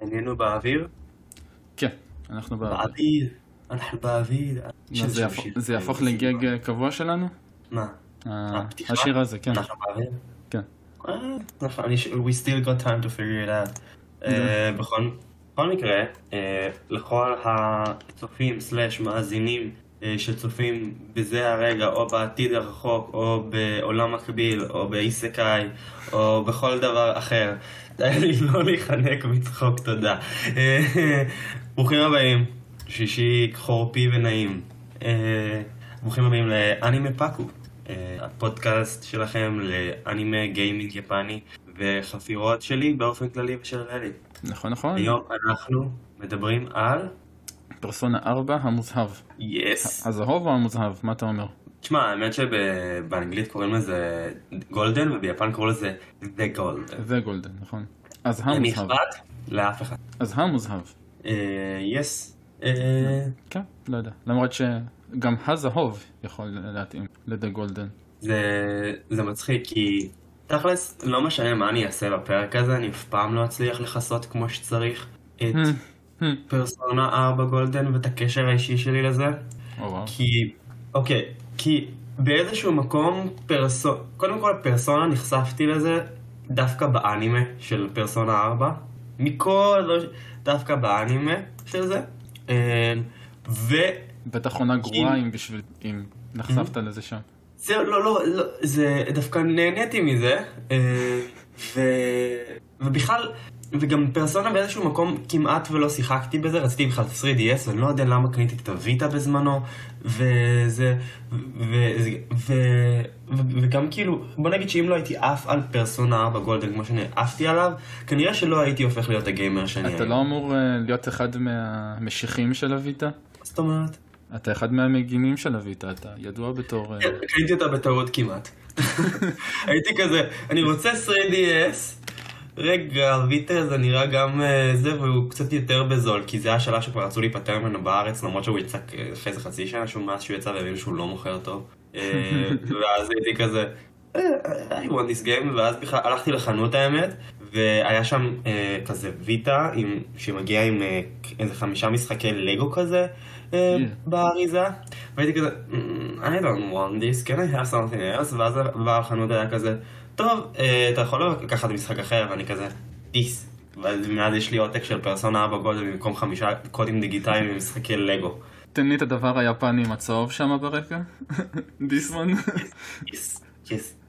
איננו באוויר? כן, אנחנו באוויר. באוויר. אנחנו באוויר. זה יהפוך- לגג אה, קבוע שלנו? מה? ה- הפתיחה? השיר הזה, כן. אנחנו באוויר? We still got time to figure it out. אה, בכל בכל מקרה, אה, לכל הצופים סלאש מאזינים אה, שצופים בזה הרגע, או בעתיד הרחוק, או בעולם מקביל, או באיסקאי, או בכל דבר אחר, לי לא להיחנק מצחוק, תודה. אה, ברוכים הבאים, שישי חורפי ונעים. אה, ברוכים הבאים לאנימה פאקו, אה, הפודקאסט שלכם לאנימה גיימינג יפני וחפירות שלי באופן כללי ושל אלי. נכון, נכון. היום אנחנו מדברים על פרסונה 4 המוזהב. יס. הזהוב או המוזהב? מה אתה אומר? תשמע, האמת שבאנגלית קוראים לזה Golden וביפן קוראים לזה The Golden. זה Golden, נכון. אז המוזהב. אכפת? לאף אחד. אז המוזהב. אה, yes. אה, כן, לא יודע. למרות שגם הזהוב יכול להתאים ל The Golden. זה זה מצחיק כי תכלס לא משנה מה אני אעשה בפרק הזה, אני אף פעם לא אצליח לכסות כמו שצריך את פרסונה 4 Golden ואת הקשר האישי שלי לזה. כי, אוקיי, כי באיזשהו מקום פרסונה, קודם כל פרסונה נחשפתי לזה דווקא באנימה של פרסונה 4, מכל, דווקא באנימה של זה, אה, ו... בטח עונה גרועה אם בשביל... אם נחשפת לזה שם. זה לא, לא, לא, זה דווקא נהניתי מזה, אה, ו... ובכלל, וגם פרסונה באיזשהו מקום כמעט ולא שיחקתי בזה, רציתי בכלל את 3DS, ואני לא יודע למה קניתי את הוויטה בזמנו, וזה, ו... ו... ו... ו... וגם כאילו, בוא נגיד שאם לא הייתי עף על פרסונה 4 גולדן כמו שאני עפתי עליו, כנראה שלא הייתי הופך להיות הגיימר שאני אתה לא אמור אה, להיות אחד מהמשיחים של הוויטה? זאת אומרת? אתה אחד מהמגינים של הוויטה, אתה ידוע בתור... אה, כן, קניתי אותה בטעות כמעט. הייתי כזה, אני רוצה 3DS, רגע, הוויטר זה נראה גם אה, זה, והוא קצת יותר בזול, כי זה השלב שכבר רצו להיפטר ממנו בארץ, למרות שהוא יצא אחרי איזה חצי שנה, שהוא מאז שהוא יצא והבינו שהוא לא מוכר טוב. אה, ואז הייתי כזה, I want this game, ואז בכלל הלכתי לחנות האמת, והיה שם אה, כזה ויטה, עם, שמגיע עם אה, איזה חמישה משחקי לגו כזה. Yeah. באריזה, והייתי כזה, "Mm, I don't want this, can I have something else? ואז בעל החנות היה כזה, טוב, אה, אתה יכול לקחת משחק אחר, ואני כזה, this. ואז מאז יש לי עותק של פרסונה 4 גולדן במקום חמישה קודים דיגיטליים ממשחקי לגו. תן לי את הדבר היפני עם הצהוב שם ברקע. this one. yes, yes.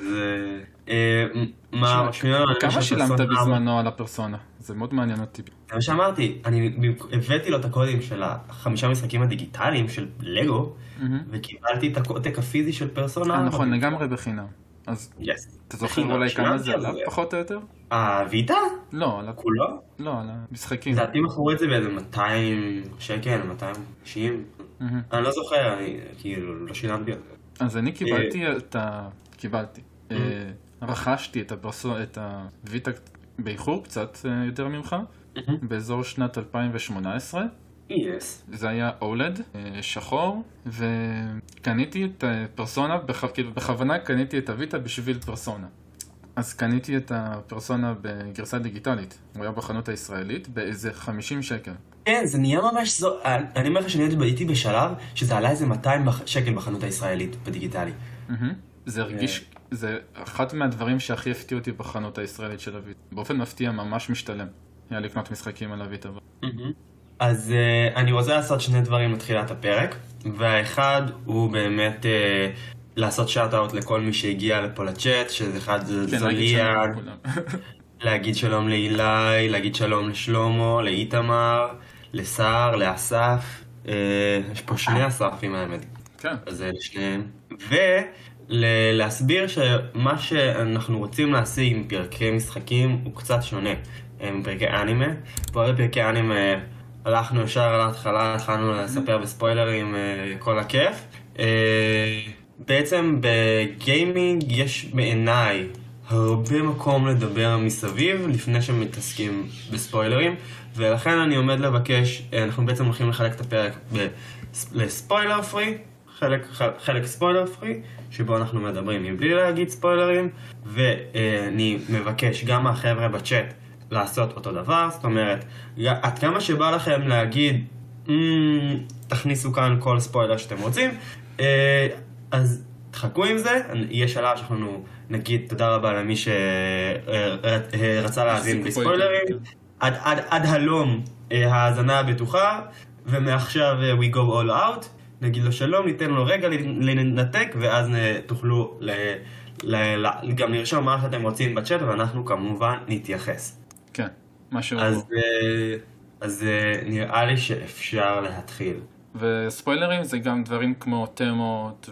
זה... אה, מה כמה שילמת פרסונה 4? בזמנו על הפרסונה? זה מאוד מעניין אותי. זה מה שאמרתי, אני הבאתי לו את הקודים של החמישה משחקים הדיגיטליים של לגו, וקיבלתי את העותק הפיזי של פרסונה. אה 4. נכון, לגמרי בחינם. אז. אתה זוכר אולי כמה זה על עלה פחות או יותר? הוויטה? לא, על כולו? לא, על המשחקים. לדעתי מכרו את זה באיזה 200 שקל, 290. מהמם. אני לא זוכר, כאילו לא שילמתי. אז אני קיבלתי את ה... קיבלתי. אה, רכשתי את הפרסו... את הוויטה באיחור קצת אה, יותר ממך, באזור שנת 2018. יס. זה היה אולד, אה, שחור, וקניתי את אה, פרסונה, בכ... כאילו בכוונה קניתי את הוויטה בשביל פרסונה. אז קניתי את הפרסונה בגרסה דיגיטלית, הוא היה בחנות הישראלית, באיזה 50 שקל. כן, זה נהיה ממש זו... אני אומר לך שאני הייתי בשלב שזה עלה איזה 200 בח- שקל בחנות הישראלית, בדיגיטלי. זה הרגיש, זה אחד מהדברים שהכי הפתיע אותי בחנות הישראלית של הוויטה. באופן מפתיע ממש משתלם. היה לקנות משחקים על הוויטה. אז uh, אני רוצה לעשות שני דברים לתחילת הפרק, והאחד הוא באמת uh, לעשות שאט-אאוט לכל מי שהגיע לפה לצ'אט, שזה אחד זה כן, לכולם. להגיד שלום לאילי, להגיד שלום לשלומו, לאיתמר, לסער, לאסף, uh, יש פה שני אספים האמת, כן. אז זה לשניהם, ולהסביר שמה שאנחנו רוצים להשיג עם פרקי משחקים הוא קצת שונה אה, מפרקי אנימה. פה בפרקי אנימה הלכנו ישר להתחלה, התחלנו לספר בספוילרים אה, כל הכיף. אה, בעצם בגיימינג יש בעיניי הרבה מקום לדבר מסביב לפני שמתעסקים בספוילרים, ולכן אני עומד לבקש, אה, אנחנו בעצם הולכים לחלק את הפרק ב- לספוילר פרי, חלק, חלק ספוילר פרי, שבו אנחנו מדברים מבלי להגיד ספוילרים, ואני מבקש גם מהחבר'ה בצ'אט לעשות אותו דבר, זאת אומרת, עד כמה שבא לכם להגיד, "מ, תכניסו כאן כל ספוילר שאתם רוצים, אה, אז תחכו עם זה, יהיה שלב שאנחנו נגיד תודה רבה למי שרצה להאזין הפסיקו פה בספוילרים, איתנו, עד, עד, עד הלום אה, האזנה הבטוחה, ומעכשיו אה, we go all out, נגיד לו שלום, ניתן לו רגע לנתק, ואז נ- תוכלו ל, ל, ל, גם לרשום מה שאתם רוצים בצ'אט, ואנחנו כמובן נתייחס. כן, משהו... אז, אה, אז אה, נראה לי שאפשר להתחיל. וספוילרים זה גם דברים כמו תמות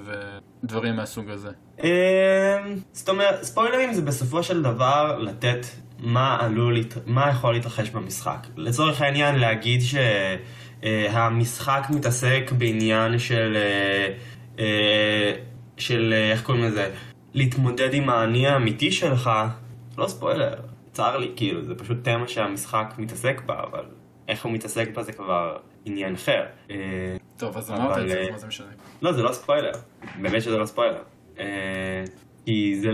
ודברים מהסוג הזה. אה, זאת אומרת, ספוילרים זה בסופו של דבר לתת מה עלול, מה יכול להתרחש במשחק. לצורך העניין להגיד שהמשחק מתעסק בעניין של, אה, אה, של, אה, איך קוראים לזה, להתמודד עם האני האמיתי שלך, לא ספוילר, צר לי, כאילו, זה פשוט תמה שהמשחק מתעסק בה, אבל איך הוא מתעסק בה זה כבר עניין אחר. אה, טוב, אז אמרת אבל, את זה, אה, מה זה משנה? לא, זה לא ספוילר. באמת שזה לא ספוילר. אה, כי זה...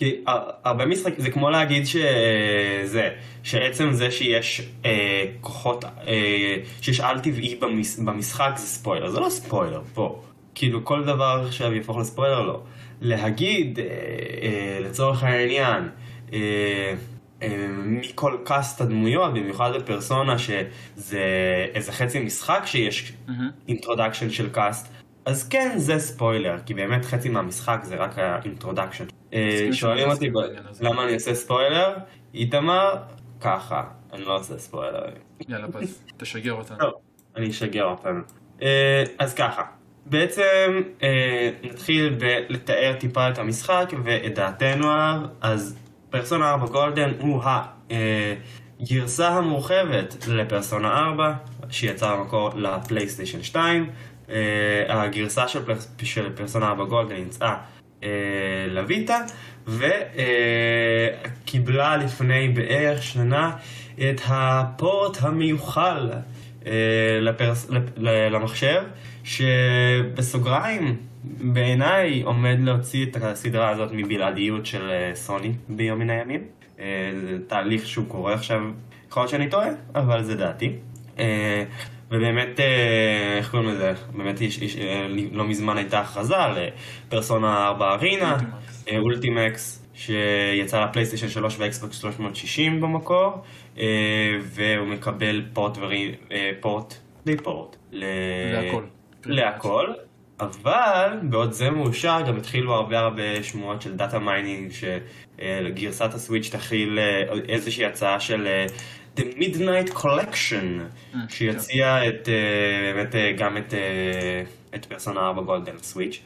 כי הר- הרבה משחקים, זה כמו להגיד שזה, שעצם זה שיש אה, כוחות, אה, שיש על טבעי במש, במשחק זה ספוילר, זה לא ספוילר פה. כאילו כל דבר עכשיו יהפוך לספוילר לא. להגיד, אה, אה, לצורך העניין, אה, אה, מכל cast הדמויות, במיוחד בפרסונה שזה איזה חצי משחק שיש. introduction של cast, אז כן זה ספוילר, כי באמת חצי מהמשחק זה רק ה introduction. מסכים שואלים אותי. למה אני עושה ספוילר? איתמר, ככה, אני לא עושה ספוילרים. יאללה, אז תשגר אותנו. טוב, אני אשגר אותנו. אה, אז ככה, בעצם אה, נתחיל בלתאר טיפה את המשחק ואת דעתנו עליו, אז פרסונה 4 Golden הוא הגרסה המורחבת לפרסונה 4, שיצאה במקור לפלייסטיישן 2. אה, הגרסה של, פרס, של פרסונה 4 Golden יצאה אה, לויטה, וקיבלה לפני בערך שנה את הפורט המיוחל אה, לפרס, למחשב, שבסוגריים בעיניי עומד להוציא את הסדרה הזאת מבלעדיות של אה, סוני ביום מן הימים. אה, זה תהליך שהוא קורה עכשיו, יכול להיות שאני טועה, אבל זה דעתי. ובאמת, אה, איך קוראים לזה? באמת יש, יש, אה, לא מזמן הייתה הכרזה על אה, פרסונה 4 ארינה, אולטימקס. שיצא לפלייסטיישן 3 ואקסבוקס 360 במקור, והוא מקבל port ורי... port, די port. ל- להכל. להכל. אבל בעוד זה מאושר גם התחילו הרבה הרבה שמועות של data mining שגרסת הסוויץ' תכיל איזושהי הצעה של The Midnight Collection אה, שיציע את, אה, באמת אה, גם את, את פרסונה 4 גולדן סוויץ'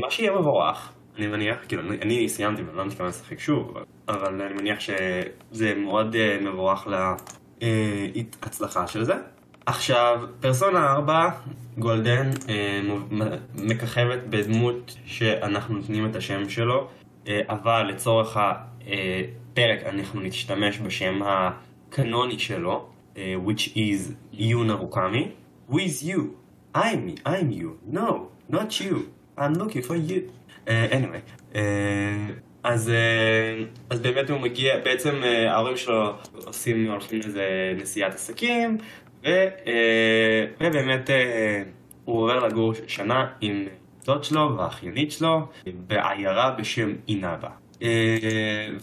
מה שיהיה מבורך אני מניח, כאילו אני- אני סיימתי ואני לא מתכוון לשחק שוב אבל- אני מניח שזה מאוד מבורך להצלחה של זה. עכשיו, פרסונה 4, גולדן, מככבת בדמות שאנחנו נותנים את השם שלו, אבל לצורך הפרק אנחנו נשתמש בשם הקנוני שלו, אה, which is יונה רוקאמי. Who is you? I'm, I'm you. No, not you. I'm looking for you. אה, anyway. אה, אז, אז באמת הוא מגיע, בעצם ההורים שלו עושים, הולכים לאיזה נסיעת עסקים, ו, ובאמת הוא עובר לגור שנה עם דוד שלו והאחיינית שלו בעיירה בשם אינאבה.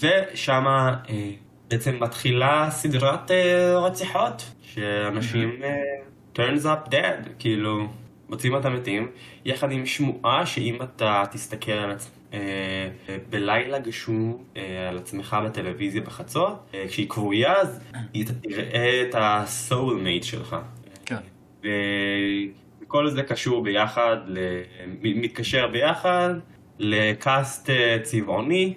ושם אה, בעצם מתחילה סדרת אה, רציחות, שאנשים אה, turns up dead, כאילו מוצאים אותם מתים, יחד עם שמועה שאם אתה תסתכל על עצמך אה, בלילה גשום על עצמך בטלוויזיה בחצות, כשהיא כבויה אז אתה תראה את ה-soul mate שלך. כן. וכל זה קשור ביחד, מתקשר ביחד לקאסט צבעוני,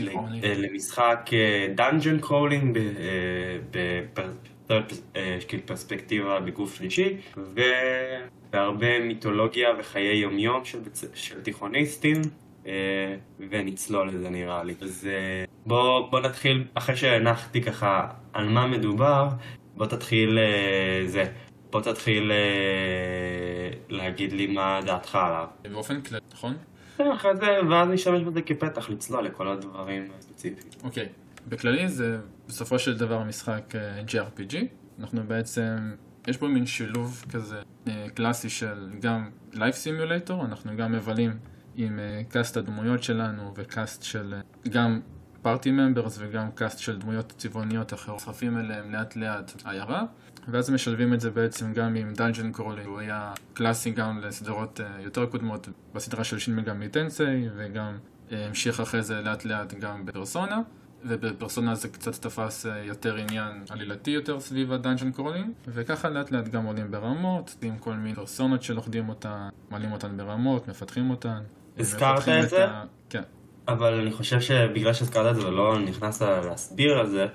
אה, אה, למשחק dungeon crawling בפרספקטיבה בגוף שלישי, והרבה מיתולוגיה וחיי יומיום של, של תיכוניסטים. אה, ונצלול לזה נראה לי. אז בוא, בוא נתחיל, אחרי שהנחתי ככה על מה מדובר, בוא תתחיל זה, בוא תתחיל להגיד לי מה דעתך עליו. באופן כללי, נכון? אחרי זה, ואז נשתמש בזה כפתח לצלול לכל הדברים הספציפיים. אוקיי. בכללי זה בסופו של דבר משחק אה, JRPG. אנחנו בעצם, יש פה מין שילוב כזה אה, קלאסי של גם Life Simulator, אנחנו גם מבלים עם אה, cast הדמויות שלנו ו-cast של אה, גם party members וגם cast של דמויות צבעוניות אחרות. מצטרפים אליהם לאט לאט עיירה, ואז משלבים את זה בעצם גם עם dungeon crawling, הוא היה קלאסי גם לסדרות אה, יותר קודמות בסדרה של שין מגמי טנסיי, וגם אה, המשיך אחרי זה לאט לאט גם בפרסונה. ובפרסונה זה קצת תפס אה, יותר עניין עלילתי יותר סביב ה-dungeon crawling וככה לאט לאט גם עולים ברמות, עם כל מיני פרסונות שלוכדים אותן, מעלים אותן ברמות, מפתחים אותן. הזכרת את זה? ה... כן. אבל אני חושב שבגלל שהזכרת את זה ולא נכנסת להסביר על זה,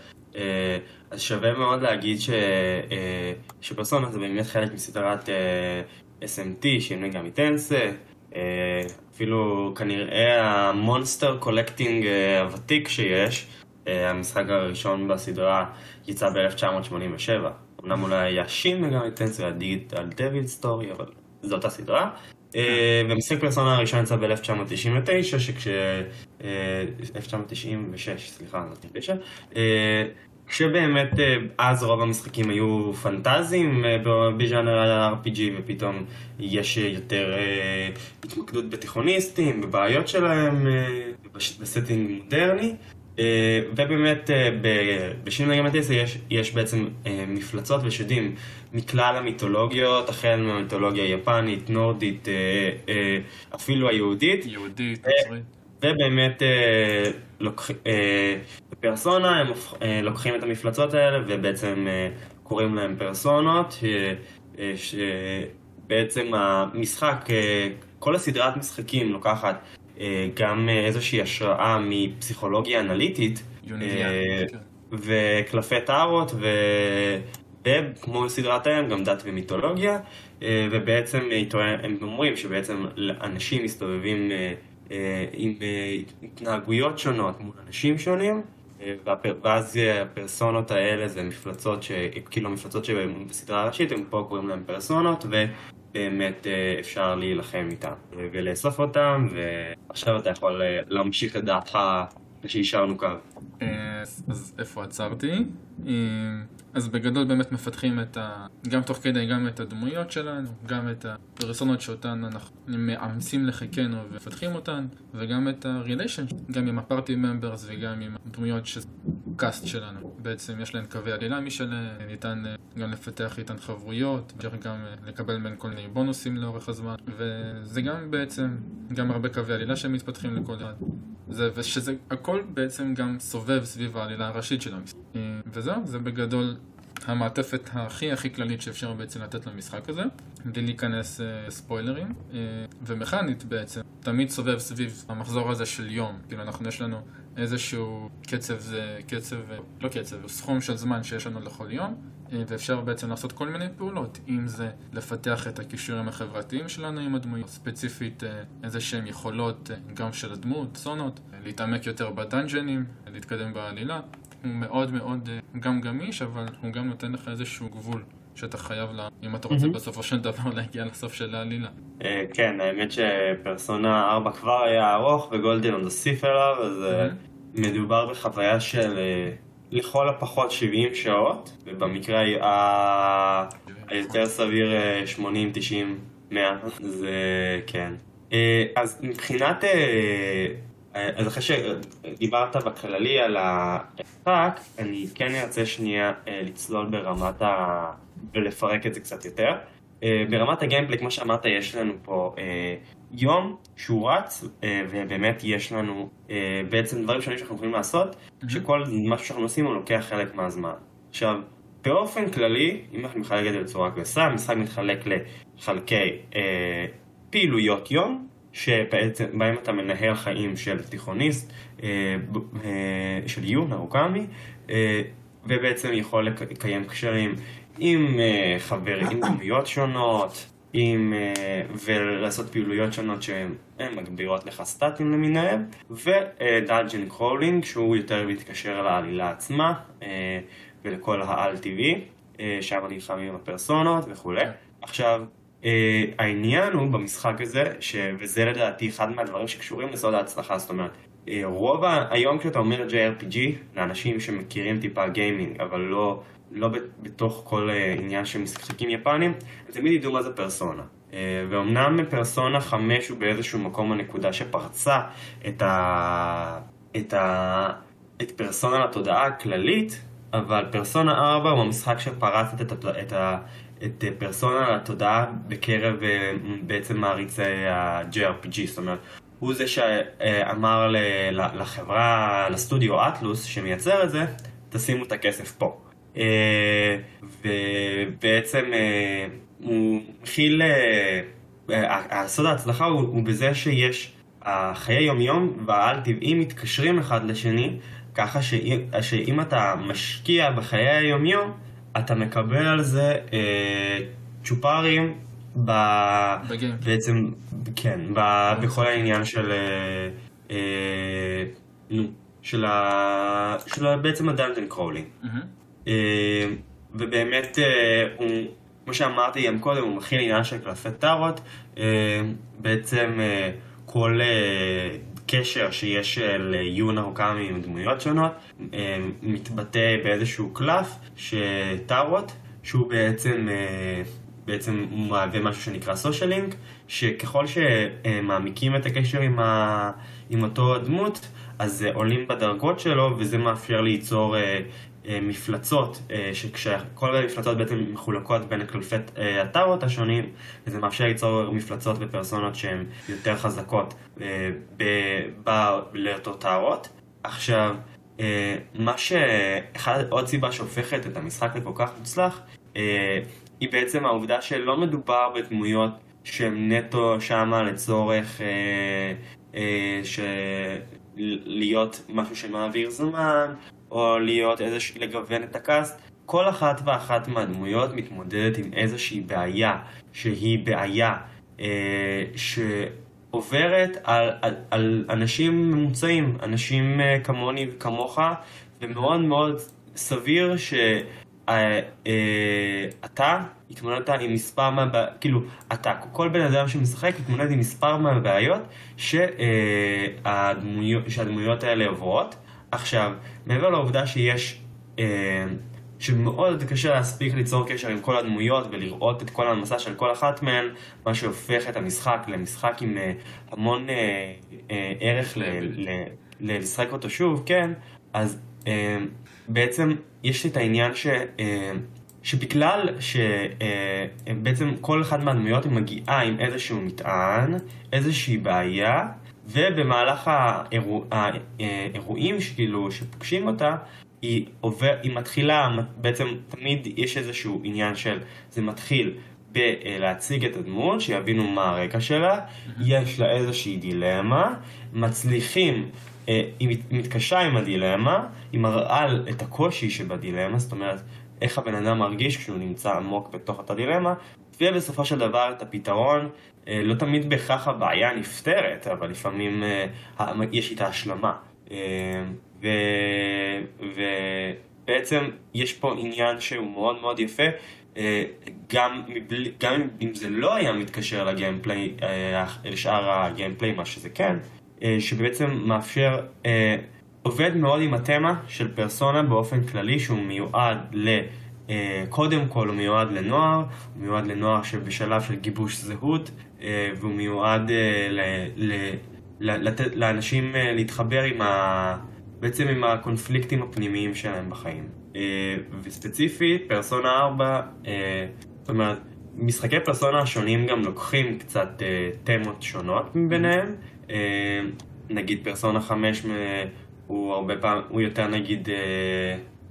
אז שווה מאוד להגיד ש, אה, שפרסונה זה באמת חלק מסדרת אה, SMT, שין מגמי טנסיי, אה, אפילו כנראה ה-monster collecting אה, הוותיק שיש, אה, המשחק הראשון בסדרה יצא ב-1987. אמנם אולי היה שין מגמי טנסיי, היה דיגיטל דביל סטורי, אבל זו אותה סדרה. אה, ומשחק פרסונה הראשון יצא ב-1999, שכש... אה, 1996, סליחה, לא 99. אה, כשבאמת אה, אז רוב המשחקים היו פנטזיים אה, בז'אנר ה-RPG ופתאום יש יותר אה, התמקדות בתיכוניסטים, בבעיות שלהם, ב-setting מודרני. ובאמת בשין מגמי טנסיי יש, יש בעצם מפלצות ושדים מכלל המיתולוגיות, החל מהמיתולוגיה היפנית, נורדית, אפילו היהודית. יהודית, נוצרית. ובאמת לוקח, בפרסונה הם אה, לוקחים את המפלצות האלה ובעצם אה, קוראים להם פרסונות, אה, אה, שבעצם המשחק, כל הסדרת משחקים לוקחת גם איזושהי השראה מפסיכולוגיה אנליטית. כן. וקלפי טארות. וכמו סדרת האם, גם דת ומיתולוגיה, ובעצם הם אומרים שבעצם אנשים מסתובבים עם התנהגויות שונות מול אנשים שונים, ואז אה, הפרסונות האלה זה מפלצות, ש... כאילו המפלצות שבסדרה הראשית, הם פה קוראים להם פרסונות, ובאמת אה, אפשר להילחם איתם ולאסוף אותם, ועכשיו אתה יכול אה, להמשיך את דעתך שהשארנו קו. אה, אז איפה עצרתי? אה, אז בגדול באמת מפתחים את ה... גם תוך כדי גם את הדמויות שלנו, גם את הפרסונות שאותן אנחנו מאמצים לחיקנו ומפתחים אותן, וגם את הריליישן, גם עם הפארטי ממברס וגם עם הדמויות שזה קאסט שלנו. בעצם יש להן קווי עלילה משלהם, ניתן אה, גם לפתח איתן חברויות, אפשר גם לקבל מהן כל מיני בונוסים לאורך הזמן, וזה גם בעצם, גם הרבה קווי עלילה שמתפתחים לכל אחד. זה, ושזה הכל בעצם גם סובב סביב העלילה הראשית של המשחק. וזהו, זה בגדול המעטפת הכי הכי כללית שאפשר בעצם לתת למשחק הזה, בלי להיכנס אה, ספוילרים, אה, ומכנית בעצם, תמיד סובב סביב המחזור הזה של יום, כאילו אנחנו יש לנו איזשהו קצב, זה קצב, אה, לא קצב, סכום של זמן שיש לנו לכל יום, ואפשר בעצם לעשות כל מיני פעולות, אם זה לפתח את הכישורים החברתיים שלנו עם הדמויות, ספציפית אה, איזה שהן יכולות אה, גם של הדמות, סונות, אה, להתעמק יותר בדאנג'נים, אה, להתקדם בעלילה. הוא מאוד מאוד אה, גם גמיש, אבל הוא גם נותן לך איזשהו גבול שאתה חייב לה, אם אתה רוצה מהמם. בסופו של דבר להגיע לסוף של העלילה. אה, כן, האמת שפרסונה 4 כבר היה ארוך וגולדן עוד הוסיף אליו, אז אה, מדובר בחוויה של אה, לכל הפחות 70 שעות, ובמקרה ה- היותר סביר אה, 80, 90, 100, זה כן. אה, אז מבחינת, אה, אה, אז אחרי שדיברת בכללי על המשחק, אני כן ארצה שנייה לצלול ברמת ה... ולפרק את זה קצת יותר. ברמת הגיימפלי, כמו שאמרת, יש לנו פה יום שהוא רץ, אה, ובאמת יש לנו אה, בעצם דברים שונים שאנחנו יכולים לעשות, שכל משהו שאנחנו עושים הוא לוקח חלק מהזמן. עכשיו, באופן כללי, אם אנחנו נחלק את זה בצורה גסה, המשחק מתחלק לחלקי אה, פעילויות יום, שבעצם בהם אתה מנהל חיים של תיכוניסט, אה, אה, של יון ארוקמי, אה, ובעצם יכול לק- לקיים קשרים עם אה, חברים, עם דמויות שונות, עם, אה, ולעשות פעילויות שונות שהן מגבירות לך סטטים למיניהם, ו-dungeon crawling שהוא יותר מתקשר לעלילה עצמה אה, ולכל העל-טבעי, שם נלחמים הפרסונות וכולי. עכשיו, העניין הוא במשחק הזה, ש... וזה לדעתי אחד מהדברים שקשורים לסוד ההצלחה, זאת אומרת, רוב ה... היום כשאתה אומר JRPG, לאנשים שמכירים טיפה גיימינג, אבל לא לא בתוך כל אה, עניין של משחקים יפנים, הם תמיד ידעו מה זה פרסונה. אה, ואומנם פרסונה 5 הוא באיזשהו מקום הנקודה שפרצה את, ה... את, ה... את פרסונה לתודעה הכללית, אבל פרסונה 4 הוא המשחק שפרץ את, את, את, את פרסונה לתודעה בקרב אה, בעצם מעריצי ה-JRPG, זאת אומרת, הוא זה שאמר לחברה, לסטודיו אטלוס שמייצר את זה, תשימו את הכסף פה. אה, ובעצם אה, הוא מכיל, אה, הסוד ההצלחה הוא, הוא בזה שיש החיי יומיום והעל טבעי מתקשרים אחד לשני, ככה שאם, שאם אתה משקיע בחיי היומיום, אתה מקבל על זה אה, צ'ופרים ב... בעצם, כן, ב... בכל העניין של... אה, אה, נו, של, ה... של בעצם ה-dungeon crawling. Mm-hmm. אה, ובאמת, אה, הוא, כמו שאמרתי גם קודם, הוא מכיל עניין של קלפי טארות. אה, בעצם כל קשר שיש ליו נרוקאמי עם דמויות שונות מתבטא באיזשהו קלף שטארות, שהוא בעצם, בעצם מהווה משהו שנקרא סושיאל לינק, שככל שמעמיקים את הקשר עם, ה, עם אותו דמות, אז עולים בדרגות שלו, וזה מאפשר ליצור אה, מפלצות, אה, שכשכל המפלצות בעצם מחולקות בין קלפי אה, הטארות השונים, וזה מאפשר ליצור מפלצות ופרסונות שהן יותר חזקות לאותו טארות. עכשיו, מה ש... עוד סיבה שהופכת את המשחק לכל כך מוצלח, היא בעצם העובדה שלא מדובר בדמויות שהן נטו שמה לצורך של להיות משהו שמעביר זמן, או להיות איזושהי, לגוון את הקאסט. כל אחת ואחת מהדמויות מתמודדת עם איזושהי בעיה, שהיא בעיה אה, שעוברת על, על, על אנשים ממוצעים, אנשים אה, כמוני וכמוך, ומאוד מאוד סביר שאתה אה, התמודדת עם מספר מהבעיות, כאילו, אתה, כל בן אדם שמשחק התמודד עם מספר מהבעיות שהדמויות, שהדמויות האלה עוברות. עכשיו, מעבר לעובדה שיש, אה, שמאוד קשה להספיק ליצור קשר עם כל הדמויות ולראות את כל המסע של כל אחת מהן, מה שהופך את המשחק למשחק עם אה, המון אה, אה, ערך לשחק אותו שוב, כן, אז אה, בעצם יש את העניין ש... שבגלל שבעצם אה, כל אחת מהדמויות מגיעה עם איזשהו מטען, איזושהי בעיה, ובמהלך האירוע, האירועים שכאילו שפוגשים אותה, היא, עובר, היא מתחילה, בעצם תמיד יש איזשהו עניין של, זה מתחיל בלהציג את הדמות, שיבינו מה הרקע שלה, יש לה איזושהי דילמה, מצליחים, אה, היא מתקשה עם הדילמה, היא מראה את הקושי שבדילמה, זאת אומרת, איך הבן אדם מרגיש כשהוא נמצא עמוק בתוך אותה דילמה, ובסופו של דבר את הפתרון, אה, לא תמיד בהכרח הבעיה נפתרת, אבל לפעמים אה, יש איתה השלמה. אה, ו... ובעצם יש פה עניין שהוא מאוד מאוד יפה, גם, מבלי, גם אם זה לא היה מתקשר לגיימפליי, לשאר הגיימפליי, מה שזה כן, שבעצם מאפשר, עובד מאוד עם התמה של פרסונה באופן כללי שהוא מיועד ל... אה, קודם כל הוא מיועד לנוער, הוא מיועד לנוער שבשלב של גיבוש זהות, אה, והוא מיועד אה, ל, ל, ל, לתת לאנשים להתחבר עם ה... בעצם עם הקונפליקטים הפנימיים שלהם בחיים. וספציפית, פרסונה 4, זאת אומרת, משחקי פרסונה השונים גם לוקחים קצת תמות שונות מביניהם. נגיד פרסונה 5 הוא הרבה פעמים, הוא יותר נגיד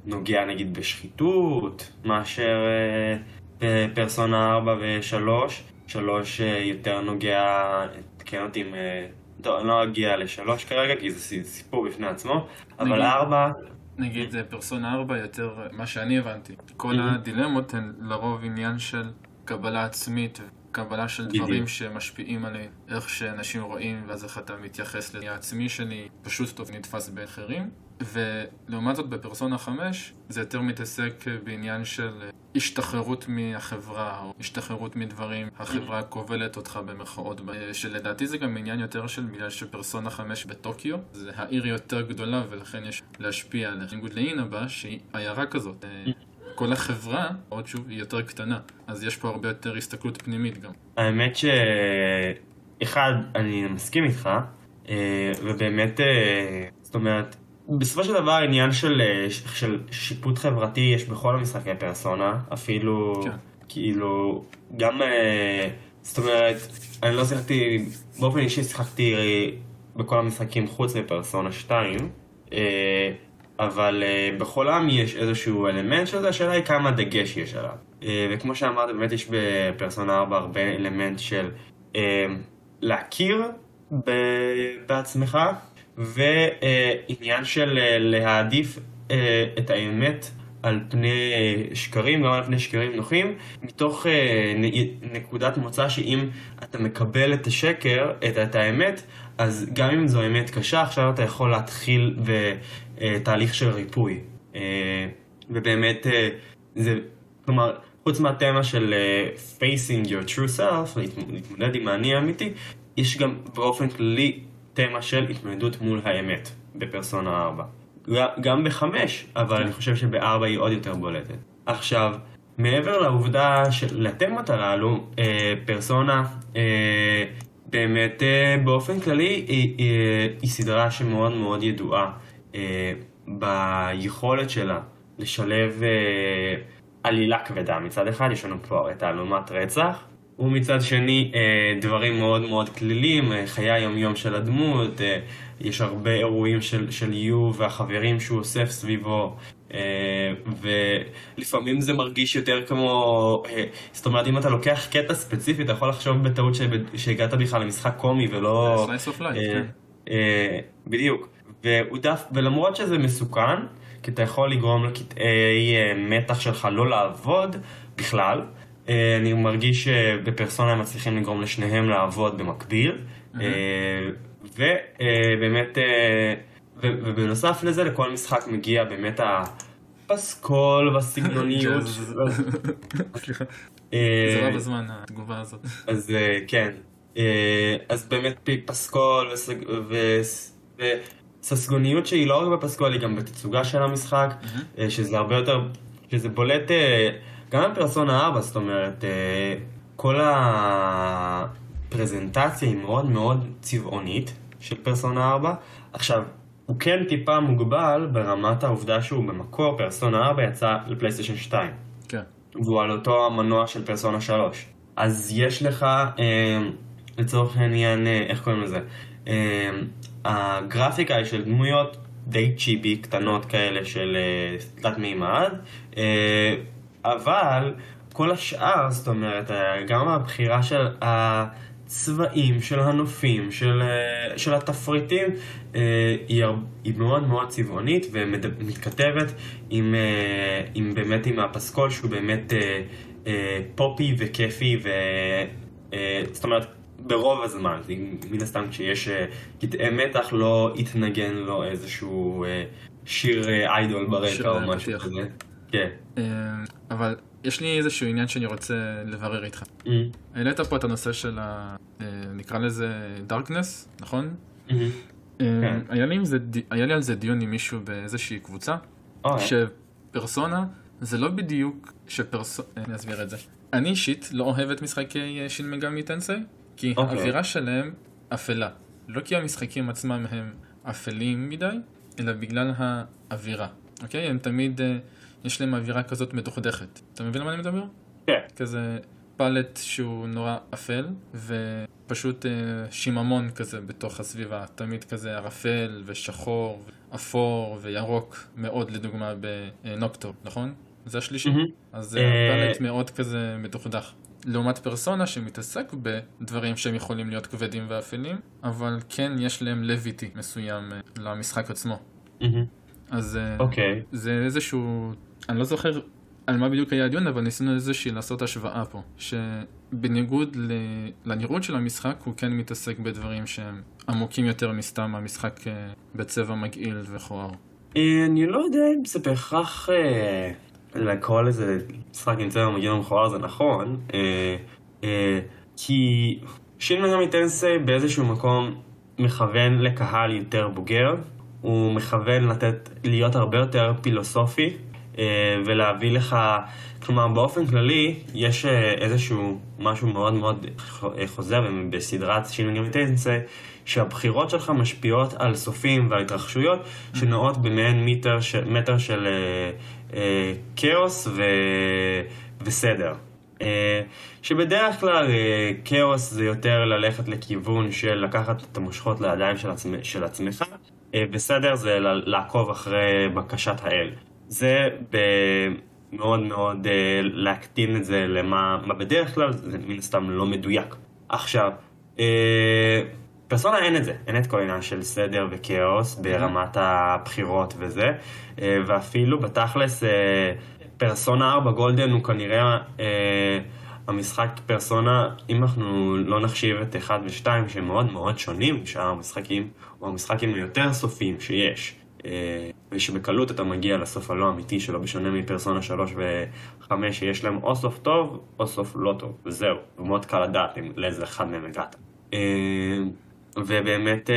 נוגע נגיד בשחיתות, מאשר אה, בפרסונה 4 ו-3. 3 אה, יותר נוגע, תקן אותי אם... אה, טוב, אני לא אגיע לשלוש כרגע, כי זה סיפור בפני עצמו, אבל ארבע... נגיד פרסונה 4 יותר, מה שאני הבנתי, כל הדילמות הן לרוב עניין של קבלה עצמית קבלה של בדיוק. דברים שמשפיעים על איך שאנשים רואים, ואז איך אתה מתייחס העצמי שלי, פשוט טוב נתפס באחרים. ולעומת זאת בפרסונה 5 זה יותר מתעסק בעניין של השתחררות מהחברה או השתחררות מדברים, החברה כובלת אותך במרכאות, שלדעתי זה גם עניין יותר של בגלל שפרסונה 5 בטוקיו, זה העיר יותר גדולה ולכן יש להשפיע עליה. בניגוד לאינבה שהיא עיירה כזאת, כל החברה, עוד שוב, היא יותר קטנה, אז יש פה הרבה יותר הסתכלות פנימית גם. האמת ש... אחד, אני מסכים איתך, אה, ובאמת, אה, זאת אומרת, בסופו של דבר עניין של, אה, של שיפוט חברתי יש בכל המשחקי פרסונה, אפילו כן. כאילו גם, זאת אומרת, אני לא שיחקתי, באופן אישי שיחקתי בכל המשחקים חוץ מפרסונה 2, אה, אבל אה, בכל עם יש איזשהו אלמנט של זה, השאלה היא כמה דגש יש עליו. אה, וכמו שאמרת, באמת יש בפרסונה 4 הרבה אלמנט של אה, להכיר ב- בעצמך, ועניין של אה, להעדיף אה, את האמת על פני שקרים, גם על פני שקרים נוחים, מתוך נקודת מוצא שאם אתה מקבל את השקר, את, את האמת, אז גם אם זו אמת קשה, עכשיו אתה יכול להתחיל בתהליך של ריפוי. אה, ובאמת, אה, זה, כלומר, חוץ מהתמה של אה, facing your true self, להת- להתמודד עם האני האמיתי, יש גם באופן כללי תמה של התמודדות מול האמת בפרסונה 4. ג- גם בחמש, אבל אני חושב שבארבע היא עוד יותר בולטת. עכשיו, מעבר לעובדה של התמות הללו, אה, פרסונה אה, באמת אה, באופן כללי היא, היא, היא סדרה שמאוד מאוד ידועה אה, ביכולת שלה לשלב אה, עלילה כבדה. מצד אחד יש לנו פה את תעלומת רצח, ומצד שני אה, דברים מאוד מאוד כלילים, אה, חיי היומיום של הדמות, אה, יש הרבה אירועים של, של יו והחברים שהוא אוסף סביבו, אה, ולפעמים זה מרגיש יותר כמו, אה, זאת אומרת אם אתה לוקח קטע ספציפי אתה יכול לחשוב בטעות שהגעת בכלל למשחק קומי ולא... of life, אה, כן. אה, בדיוק, והוא דף, ולמרות שזה מסוכן, כי אתה יכול לגרום לקטעי מתח שלך לא לעבוד בכלל, אני מרגיש שבפרסונה הם מצליחים לגרום לשניהם לעבוד במקביל, אה, ובאמת, אה, ובנוסף לזה לכל משחק מגיע באמת הפסקול והסגנוניות. סליחה. אה, זה רע בזמן התגובה הזאת. אז אה, כן, אז באמת פסקול וססגוניות שהיא לא רק בפסקול, היא גם בתצוגה של המשחק, אה, שזה הרבה יותר, שזה בולט גם בפרסונה 4, זאת אומרת, כל הפרזנטציה היא מאוד מאוד צבעונית של פרסונה 4. עכשיו, הוא כן טיפה מוגבל ברמת העובדה שהוא במקור, פרסונה 4 יצא לפלייסטיישן 2. כן. והוא על אותו המנוע של פרסונה 3. אז יש לך, אה, לצורך העניין, אה, איך קוראים לזה? אה, הגרפיקה היא של דמויות די צ'יבי, קטנות כאלה של אה, תלת מימד, אה, אבל כל השאר, זאת אומרת, אה, גם הבחירה של הצבעים, של הנופים, של, אה, של התפריטים, אה, היא, היא מאוד מאוד צבעונית ומתכתבת עם, אה, עם באמת עם הפסקול שהוא באמת פופי וכיפי ו... זאת אומרת, ברוב הזמן, מן הסתם כשיש קטעי מתח לא יתנגן לו איזשהו שיר איידול ברקע או משהו. כזה. כן. אבל יש לי איזשהו עניין שאני רוצה לברר איתך. Mm, העלית פה את הנושא של ה... אה, נקרא לזה דארקנס, נכון? mm, אה, כן. היה לי זה היה לי על זה דיון עם מישהו באיזושהי קבוצה, אוי, שפרסונה זה לא בדיוק שפרסונה... אני אסביר את זה. אני אישית לא אוהב את משחקי אה, שין מגמי טנסי, כי אוקיי. האווירה שלהם אפלה. לא כי המשחקים עצמם הם אפלים מדי, אלא בגלל האווירה. אוקיי? הם תמיד, אה, יש להם אווירה כזאת מדוכדכת. אתה מבין על מה אני מדבר? כן. כזה פלט שהוא נורא אפל, ופשוט אה, שיממון כזה בתוך הסביבה. תמיד כזה ערפל ושחור, אפור וירוק מאוד לדוגמה בנוקטור, נכון? זה השלישי. מהמם. אז זה אה, פלט מאוד כזה מדוכדך. לעומת פרסונה שמתעסק בדברים שהם יכולים להיות כבדים ואפלים, אבל כן יש להם לויטי מסוים אה, למשחק עצמו. מהמם. אז אה, אוקיי. זה איזשהו, אני לא זוכר על מה בדיוק היה הדיון, אבל ניסינו איזושהי לעשות השוואה פה, שבניגוד ל... לנראות של המשחק, הוא כן מתעסק בדברים שהם עמוקים יותר מסתם המשחק אה, בצבע מגעיל וכוער. אה, אני לא יודע אם זה בהכרח אה, לקרוא לזה משחק עם צבע מגעיל ומכוער זה נכון, כי שין מגמי טנסי באיזשהו מקום מכוון לקהל יותר בוגר, הוא מכוון לתת, להיות הרבה יותר פילוסופי ולהביא לך, כלומר באופן כללי יש אה, איזשהו משהו מאוד מאוד חוזר בסדרת מגמי טנסי שהבחירות שלך משפיעות על סופים ועל התרחשויות שנעות במעין מטר של, מטר של אה, אה, כאוס ו, וסדר. אה, שבדרך כלל אה, כאוס זה יותר ללכת לכיוון של לקחת את המושכות לידיים של, עצמ, של עצמך, אה, וסדר זה לעקוב אחרי בקשת האל. זה מאוד מאוד אה, להקטין את זה למה בדרך כלל, זה מן הסתם לא מדויק. עכשיו, אה, פרסונה אין את זה, אין את כל העניין של סדר וכאוס ברמת הבחירות וזה, אה, ואפילו בתכלס פרסונה 4 גולדן הוא כנראה אה, המשחק פרסונה, אם אנחנו לא נחשיב את 1 ו-2 שהם מאוד מאוד שונים משאר המשחקים, הוא המשחק עם היותר סופים שיש. ושבקלות אתה מגיע לסוף הלא אמיתי שלו, בשונה מפרסונה 3 ו-5 שיש להם או סוף טוב או סוף לא טוב, וזהו, ומאוד קל לדעת לאיזה אחד מהם הגעת. ובאמת...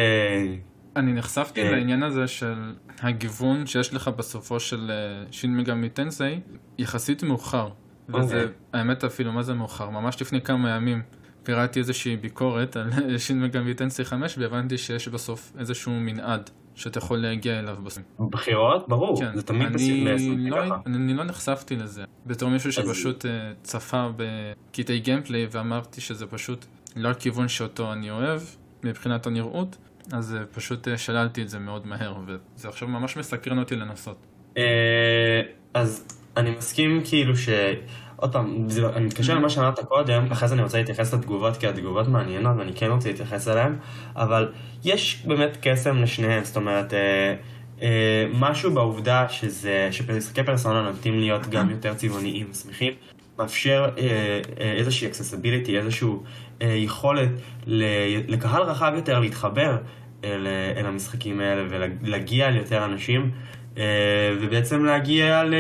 אני נחשפתי אה... לעניין הזה של הגיוון שיש לך בסופו של שין מגמי טנסי יחסית מאוחר. וזה, okay. האמת אפילו, מה זה מאוחר? ממש לפני כמה ימים קראתי איזושהי ביקורת על שין מגמי טנסי 5 והבנתי שיש בסוף איזשהו מנעד שאתה יכול להגיע אליו בסוף. בחירות? ברור, כן. זה תמיד אני לא, ככה. אני, לא נחשפתי לזה. בתור מישהו שפשוט אז... צפה בקטעי גיימפליי ואמרתי שזה פשוט לא הכיוון שאותו אני אוהב, מבחינת הנראות, אז אה, פשוט אה, שללתי את זה מאוד מהר, וזה עכשיו ממש מסקרן אותי לנסות. אה, אז אני מסכים כאילו ש... עוד פעם, אני מתקשר למה שאמרת קודם, אחרי זה אני רוצה להתייחס לתגובות, כי התגובות מעניינות ואני כן רוצה להתייחס אליהן, אבל יש באמת קסם לשניהם, זאת אומרת, אה, אה, משהו בעובדה שזה, שמשחקי פרסונה נוטים להיות גם יותר צבעוניים ושמחים, מאפשר אה, אה, איזושהי accessibility, איזושהי אה, יכולת לקהל רחב יותר להתחבר אל, אל המשחקים האלה ולהגיע ליותר אנשים. ובעצם להגיע ל...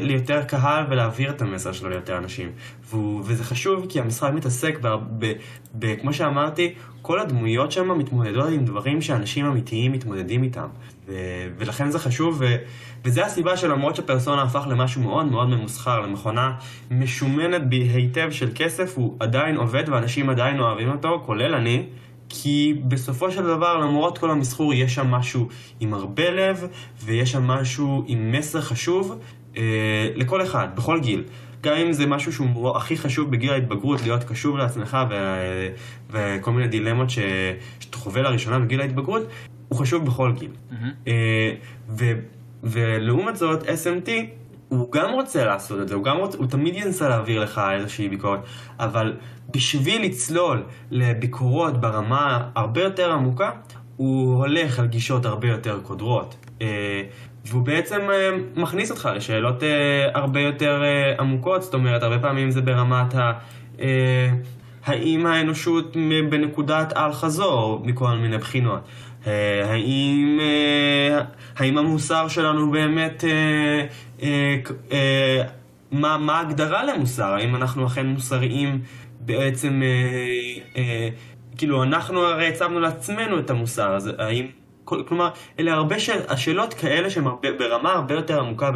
ליותר קהל ולהעביר את המסר שלו ליותר אנשים. והוא... וזה חשוב כי המשחק מתעסק, ב... ב... ב... כמו שאמרתי, כל הדמויות שם מתמודדות עם דברים שאנשים אמיתיים מתמודדים איתם. ו... ולכן זה חשוב, ו... וזה הסיבה שלמרות שפרסונה הפך למשהו מאוד מאוד ממוסחר, למכונה משומנת בהיטב של כסף, הוא עדיין עובד ואנשים עדיין אוהבים אותו, כולל אני. כי בסופו של דבר, למרות כל המסחור, יש שם משהו עם הרבה לב, ויש שם משהו עם מסר חשוב אה, לכל אחד, בכל גיל. גם אם זה משהו שהוא הכי חשוב בגיל ההתבגרות, להיות קשוב לעצמך ו... וכל מיני דילמות ש... שאתה חווה לראשונה בגיל ההתבגרות, הוא חשוב בכל גיל. Mm-hmm. אה, ו... ולעומת זאת, SMT הוא גם רוצה לעשות את זה, הוא גם רוצה, הוא תמיד ינסה להעביר לך איזושהי ביקורת, אבל בשביל לצלול לביקורות ברמה הרבה יותר עמוקה, הוא הולך על גישות הרבה יותר קודרות. אה, והוא בעצם אה, מכניס אותך לשאלות אה, הרבה יותר עמוקות, זאת אומרת, הרבה פעמים זה ברמת ה... האם האנושות בנקודת אל-חזור מכל מיני בחינות? האם, האם המוסר שלנו באמת מה, מה ההגדרה למוסר? האם אנחנו אכן מוסריים בעצם, אה, אה, כאילו אנחנו הרי הצבנו לעצמנו את המוסר, אז האם, כלומר, אלה הרבה שאל, השאלות כאלה שהן ברמה הרבה יותר עמוקה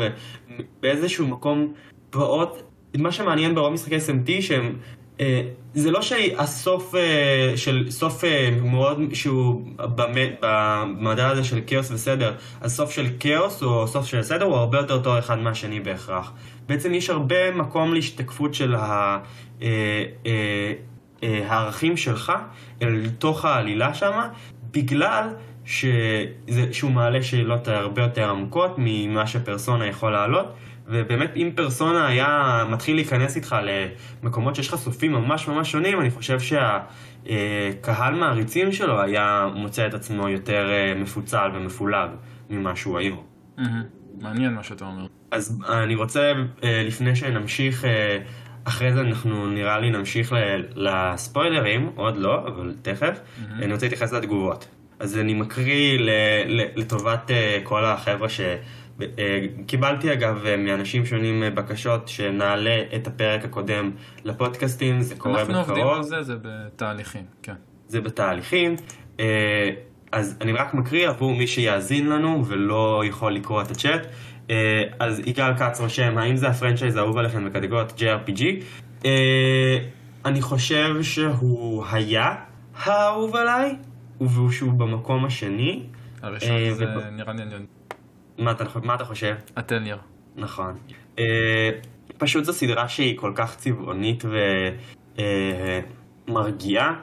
באיזשהו מקום באות, מה שמעניין ברוב משחקי SMT שהם אה, זה לא שהסוף אה, של סוף אה, מאוד שהוא במדע הזה של כאוס וסדר, הסוף של כאוס או הסוף של סדר הוא הרבה יותר טוב אחד מהשני בהכרח. בעצם יש הרבה מקום להשתקפות של הערכים שלך אל תוך העלילה שמה, בגלל שזה, שהוא מעלה שאלות הרבה יותר עמוקות ממה שפרסונה יכול לעלות. ובאמת אם פרסונה היה מתחיל להיכנס איתך למקומות שיש לך סופים ממש ממש שונים, אני חושב שהקהל מעריצים שלו היה מוצא את עצמו יותר אה, מפוצל ומפולג ממה שהוא היום. מעניין מה שאתה אומר. אז אני רוצה, אה, לפני שנמשיך, אה, אחרי זה אנחנו נראה לי נמשיך לספוילרים, עוד לא, אבל תכף. Mm-hmm. אני רוצה להתייחס לתגובות. אז אני מקריא לטובת כל החבר'ה ש... קיבלתי אגב מאנשים שונים בקשות שנעלה את הפרק הקודם לפודקאסטים, זה קורה בקרוב. אנחנו עובדים על זה, זה בתהליכים, כן. זה בתהליכים. אז אני רק מקריא עבור מי שיאזין לנו ולא יכול לקרוא את הצ'אט. אה, אז יגאל כץ רושם, האם זה הפרנצ'ייז האהוב עליכם בקטגוריית JRPG? אה, אני חושב שהוא היה האהוב עליי, ושהוא במקום השני. הראשון אה, זה נראה לי... מה אתה חושב? הטלייר. נכון. פשוט זו סדרה שהיא כל כך צבעונית ומרגיעה,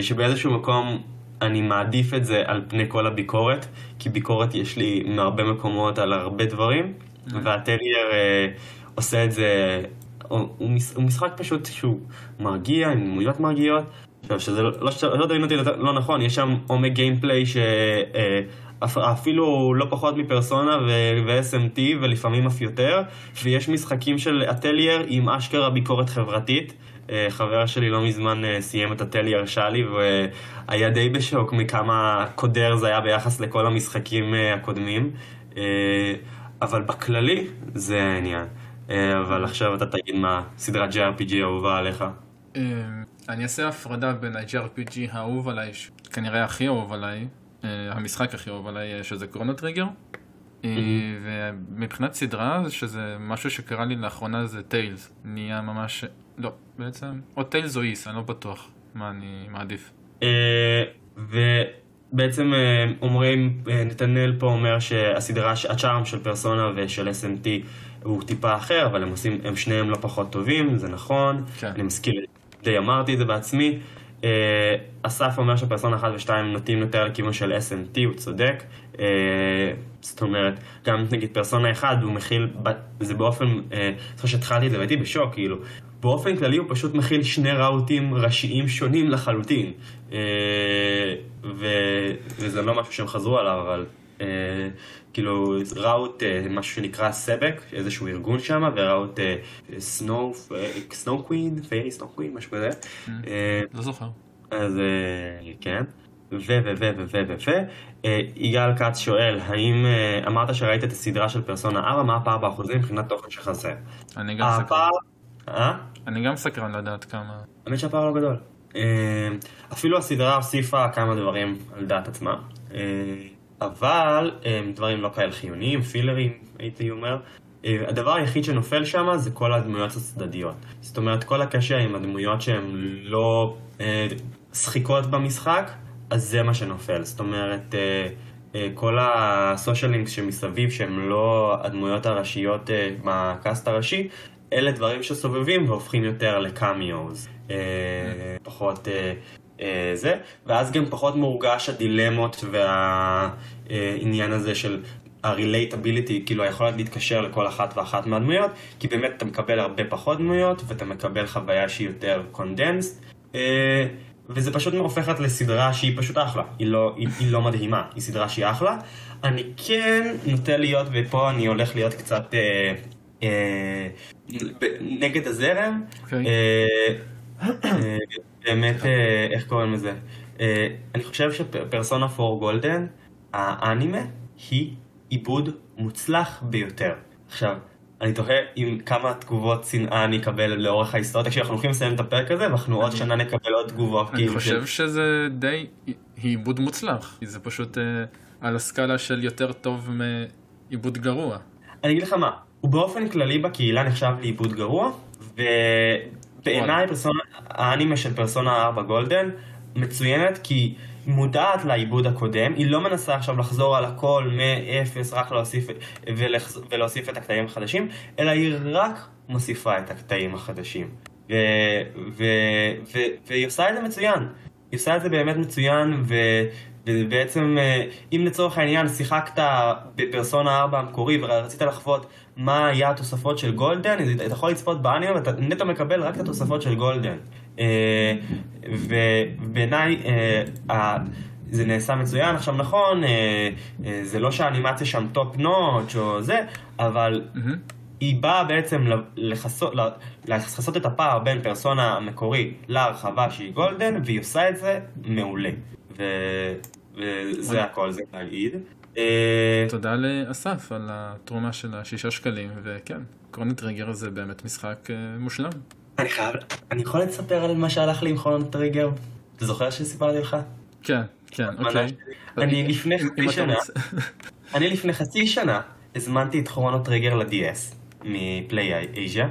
שבאיזשהו מקום אני מעדיף את זה על פני כל הביקורת, כי ביקורת יש לי מהרבה מקומות על הרבה דברים, mm-hmm. והטרייר אה, עושה את זה, הוא, הוא, הוא משחק פשוט שהוא מרגיע, עם דמויות מרגיעות. שזה לא, לא, לא תבין אותי לא נכון, יש שם עומק גיימפליי שאפילו אה, לא פחות מפרסונה ו-SMT ולפעמים אף יותר, ויש משחקים של הטלייר עם אשכרה ביקורת חברתית. אה, חבר שלי לא מזמן אה, סיים את הטלי הרשה לי והיה די בשוק מכמה קודר זה היה ביחס לכל המשחקים אה, הקודמים. אבל בכללי זה העניין. אבל עכשיו אתה תגיד מה סדרת JRPG אהובה עליך. אני אעשה הפרדה בין ה-JRPG האהוב עליי, כנראה הכי אהוב עליי, המשחק הכי אהוב עליי, שזה קרונו טריגר. ומבחינת סדרה, שזה משהו שקרה לי לאחרונה זה טיילס. נהיה ממש לא, בעצם, או טיילס או איס, אני לא בטוח מה אני מעדיף. אה, ובעצם אה, אומרים, אה, נתנאל פה אומר שהסדרה, הצ'ארם של פרסונה ושל SMT הוא טיפה אחר, אבל הם עושים, הם שניהם לא פחות טובים, זה נכון, כן. אני מסכים, די אמרתי את זה בעצמי. אסף אומר שפרסונה 1 ו-2 נוטים יותר לכיוון של SMT, הוא צודק. זאת אומרת, גם נגיד פרסונה 1 הוא מכיל, זה באופן, זוכר שהתחלתי את זה והייתי בשוק, כאילו, באופן כללי הוא פשוט מכיל שני ראוטים ראשיים שונים לחלוטין. אה, ו... וזה לא משהו שהם חזרו עליו, אבל אה, כאילו route, אה, משהו שנקרא SEBEC, איזשהו ארגון שם, וראוט סנואו, סנואו קווין, פיירי סנואו קווין, משהו כזה. לא זוכר. אז כן. ו ו ו ו ו ו ו יגאל כץ שואל, האם אמרת שראית את הסדרה של פרסונה 4, מה הפער באחוזים מבחינת תוכן שחסר? אני גם סקרן. אה? אני גם סקרן לדעת כמה. האמת שהפער לא גדול. אה, אפילו הסדרה הוסיפה כמה דברים על דעת עצמה. אה, אבל אה, דברים לא כאלה חיוניים, פילרים, הייתי אומר. הדבר היחיד שנופל שם זה כל הדמויות הצדדיות. זאת אומרת, כל הקשר עם הדמויות שהן לא שחיקות במשחק, אז זה מה שנופל. זאת אומרת, כל ה-social links שמסביב, שהן לא הדמויות הראשיות מה-cast הראשי, אלה דברים שסובבים והופכים יותר ל-cameos. אה, פחות אה, אה, זה, ואז גם פחות מורגש הדילמות והעניין הזה של ה-relatability, כאילו היכולת להתקשר לכל אחת ואחת מהדמויות, כי באמת אתה מקבל הרבה פחות דמויות ואתה מקבל חוויה שהיא יותר condensed. וזה פשוט הופכת לסדרה שהיא פשוט אחלה, היא לא, היא, היא לא מדהימה, היא סדרה שהיא אחלה. אני כן נוטה להיות, ופה אני הולך להיות קצת אה, אה, נגד הזרם. אוקיי. אה, אה, באמת, איך קוראים לזה? אני חושב שפרסונה 4 גולדן, האנימה, היא עיבוד מוצלח ביותר. עכשיו, אני תוהה עם כמה תגובות שנאה אני אקבל לאורך ההיסטוריה. תקשיב, אנחנו הולכים לסיים את הפרק הזה, ואנחנו עוד שנה נקבל עוד תגובות. אני חושב שזה די עיבוד מוצלח. זה פשוט על הסקאלה של יותר טוב מעיבוד גרוע. אני אגיד לך מה, הוא באופן כללי בקהילה נחשב לעיבוד גרוע, ובעיניי האנימה של פרסונה 4 גולדן מצוינת כי מודעת לעיבוד הקודם, היא לא מנסה עכשיו לחזור על הכל מאפס, רק להוסיף, ולחז... ולהוסיף את הקטעים החדשים, אלא היא רק מוסיפה את הקטעים החדשים. ו... ו... ו... והיא עושה את זה מצוין. היא עושה את זה באמת מצוין, ו... ובעצם, אה, אם לצורך העניין שיחקת בפרסונה 4 המקורי ורצית לחוות מה היה התוספות של גולדן, אתה יכול לצפות באנימה ואתה נטו מקבל רק את התוספות של גולדן. אה, ובעיניי, אה, זה נעשה מצוין. עכשיו נכון, אה, זה לא שהאנימציה שם top notch או זה, אבל. היא באה בעצם לכסות, את הפער בין פרסונה המקורי להרחבה שהיא גולדן, והיא עושה את זה מעולה. ו... וזה הכל, זה להגיד. תודה לאסף על התרומה של השישה שקלים, וכן, כרונו טריגר זה באמת משחק מושלם. אני חייב, אני יכול לספר על מה שהלך לי עם כרונו טריגר? אתה זוכר שסיפרתי לך? כן, כן, אוקיי. אני לפני חצי שנה. אני לפני חצי שנה הזמנתי את כרונו טריגר ל-DS מפליי אייז'ה,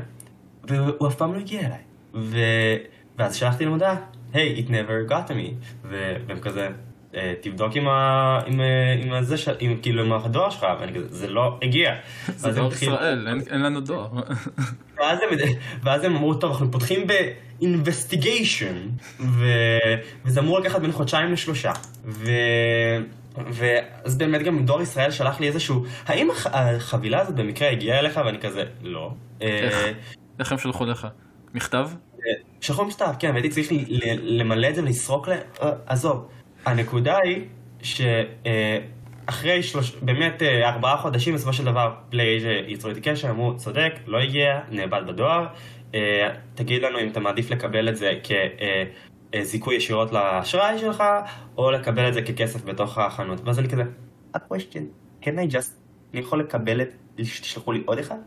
והוא אף פעם לא הגיע אליי. ו... ואז שלחתי הודעה, היי, it never got me, והם כזה, "אה, תבדוק עם ה... עם, אה, עם הזה, ש... עם, כאילו, עם הדואר שלך, ואני כזה, זה לא הגיע. זה דואר ישראל, אין- אין לנו דואר. ואז הם, ואז הם אמרו, טוב, אנחנו פותחים ב-investigation, ו... וזה אמור לקחת בין חודשיים לשלושה. ו... ואז באמת גם דואר ישראל שלח לי איזשהו, האם הח... החבילה הזאת במקרה הגיעה אליך? ואני כזה, לא. איך? אה, איך הם שלחו לך? מכתב? שלחו מכתב, כן, והייתי צריך למלא את זה ולסרוק ל... אה, עזוב. הנקודה היא שאחרי שלוש... באמת אה, ארבעה חודשים, בסופו של דבר פליי יצרו איתי קשר, אמרו, צודק, לא הגיע, נאבד בדואר, אה, תגיד לנו אם אתה מעדיף לקבל את זה כזיכוי ישירות לאשראי שלך, או לקבל את זה ככסף בתוך החנות. ואז אני כזה, a question, can I just, אני יכול לקבל את, שתשלחו לי עוד אחד?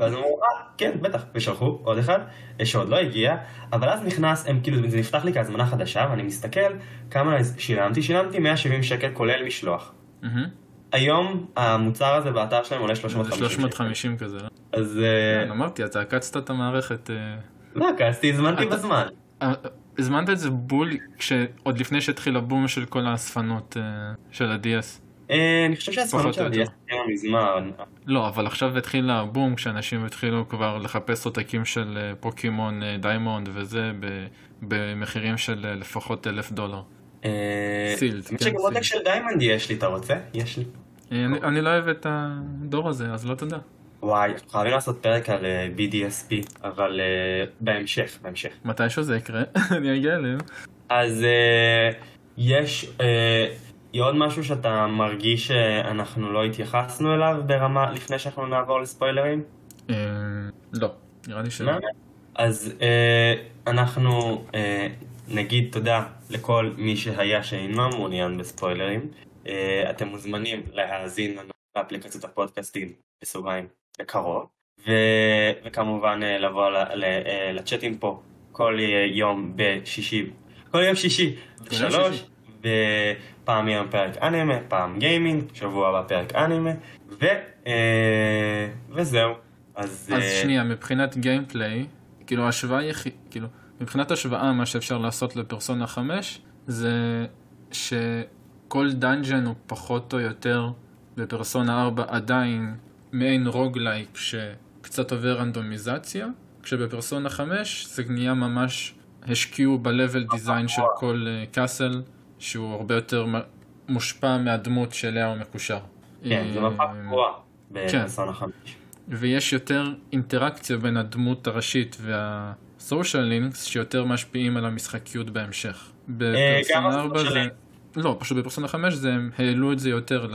ואז אמרו, אה, כן, בטח, ושלחו עוד אחד, אה, שעוד לא הגיע, אבל אז נכנס, הם כאילו, זה נפתח לי כהזמנה חדשה, ואני מסתכל כמה שילמתי, שילמתי 170 שקל כולל משלוח. היום המוצר הזה באתר שלהם עולה זה 350 שקל. 350 כזה, לא? אז אה, כן, אמרתי, אתה עקצת את המערכת. אה, לא, עקצתי, הזמנתי את זה בזמן. אה, הזמנת את זה בול עוד לפני שהתחיל הבום של כל האספנות אה, של ה-DS. אה, אני חושב שהסמנות פחות של או יותר. ה-DS היה מזמן. לא, אבל עכשיו התחיל הבום כשאנשים התחילו כבר לחפש עותקים של אה, פוקימון אה, Diamond וזה במחירים של לפחות אלף דולר. sealed, האמת שגם עותק. של Diamond יש לי, אתה רוצה? יש לי. אני- לא אוהב את הדור הזה, אז לא תודה. וואי, אנחנו חייבים לעשות פרק על BDSP, אבל בהמשך, בהמשך. מתישהו זה יקרה, אני אגיע אליהם. אז יש אה, עוד משהו שאתה מרגיש שאנחנו לא התייחסנו אליו ברמה, לפני שאנחנו נעבור לספוילרים? אה, לא, נראה לי שלא. לא? אז אה, אנחנו אה, נגיד תודה לכל מי שהיה שאינו מעוניין בספוילרים. אתם מוזמנים להאזין לנו באפליקציות הפודקאסטים בסוגריים בקרוב. ו, וכמובן לבוא ל, ל, לצ'אטים פה כל יום בשישי, כל יום שישי בשלוש, שישי. ופעם יום פרק אנימה, פעם גיימינג, שבוע הבא פרק אנימה, ו, אה, וזהו. אז, אז אה, שנייה, מבחינת gameplay, כאילו השוואה יחיד, כאילו, מבחינת השוואה מה שאפשר לעשות לפרסונה 5 זה שכל dungeon הוא פחות או יותר בפרסונה 4 עדיין מעין roguelike שקצת עובר רנדומיזציה, כשבפרסונה 5 זה נהיה ממש השקיעו ב-level design של כל אה, castle שהוא הרבה יותר מושפע מהדמות שאליה הוא מקושר. כן, זה מפה אה, קבועה כן. בפרסונה 5. ויש יותר אינטראקציה בין הדמות הראשית והסושיאל לינקס שיותר משפיעים על המשחקיות בהמשך. בפרסונה 4 הסושיאל זה... לא, פשוט בפרסונה 5 זה, הם העלו את זה יותר.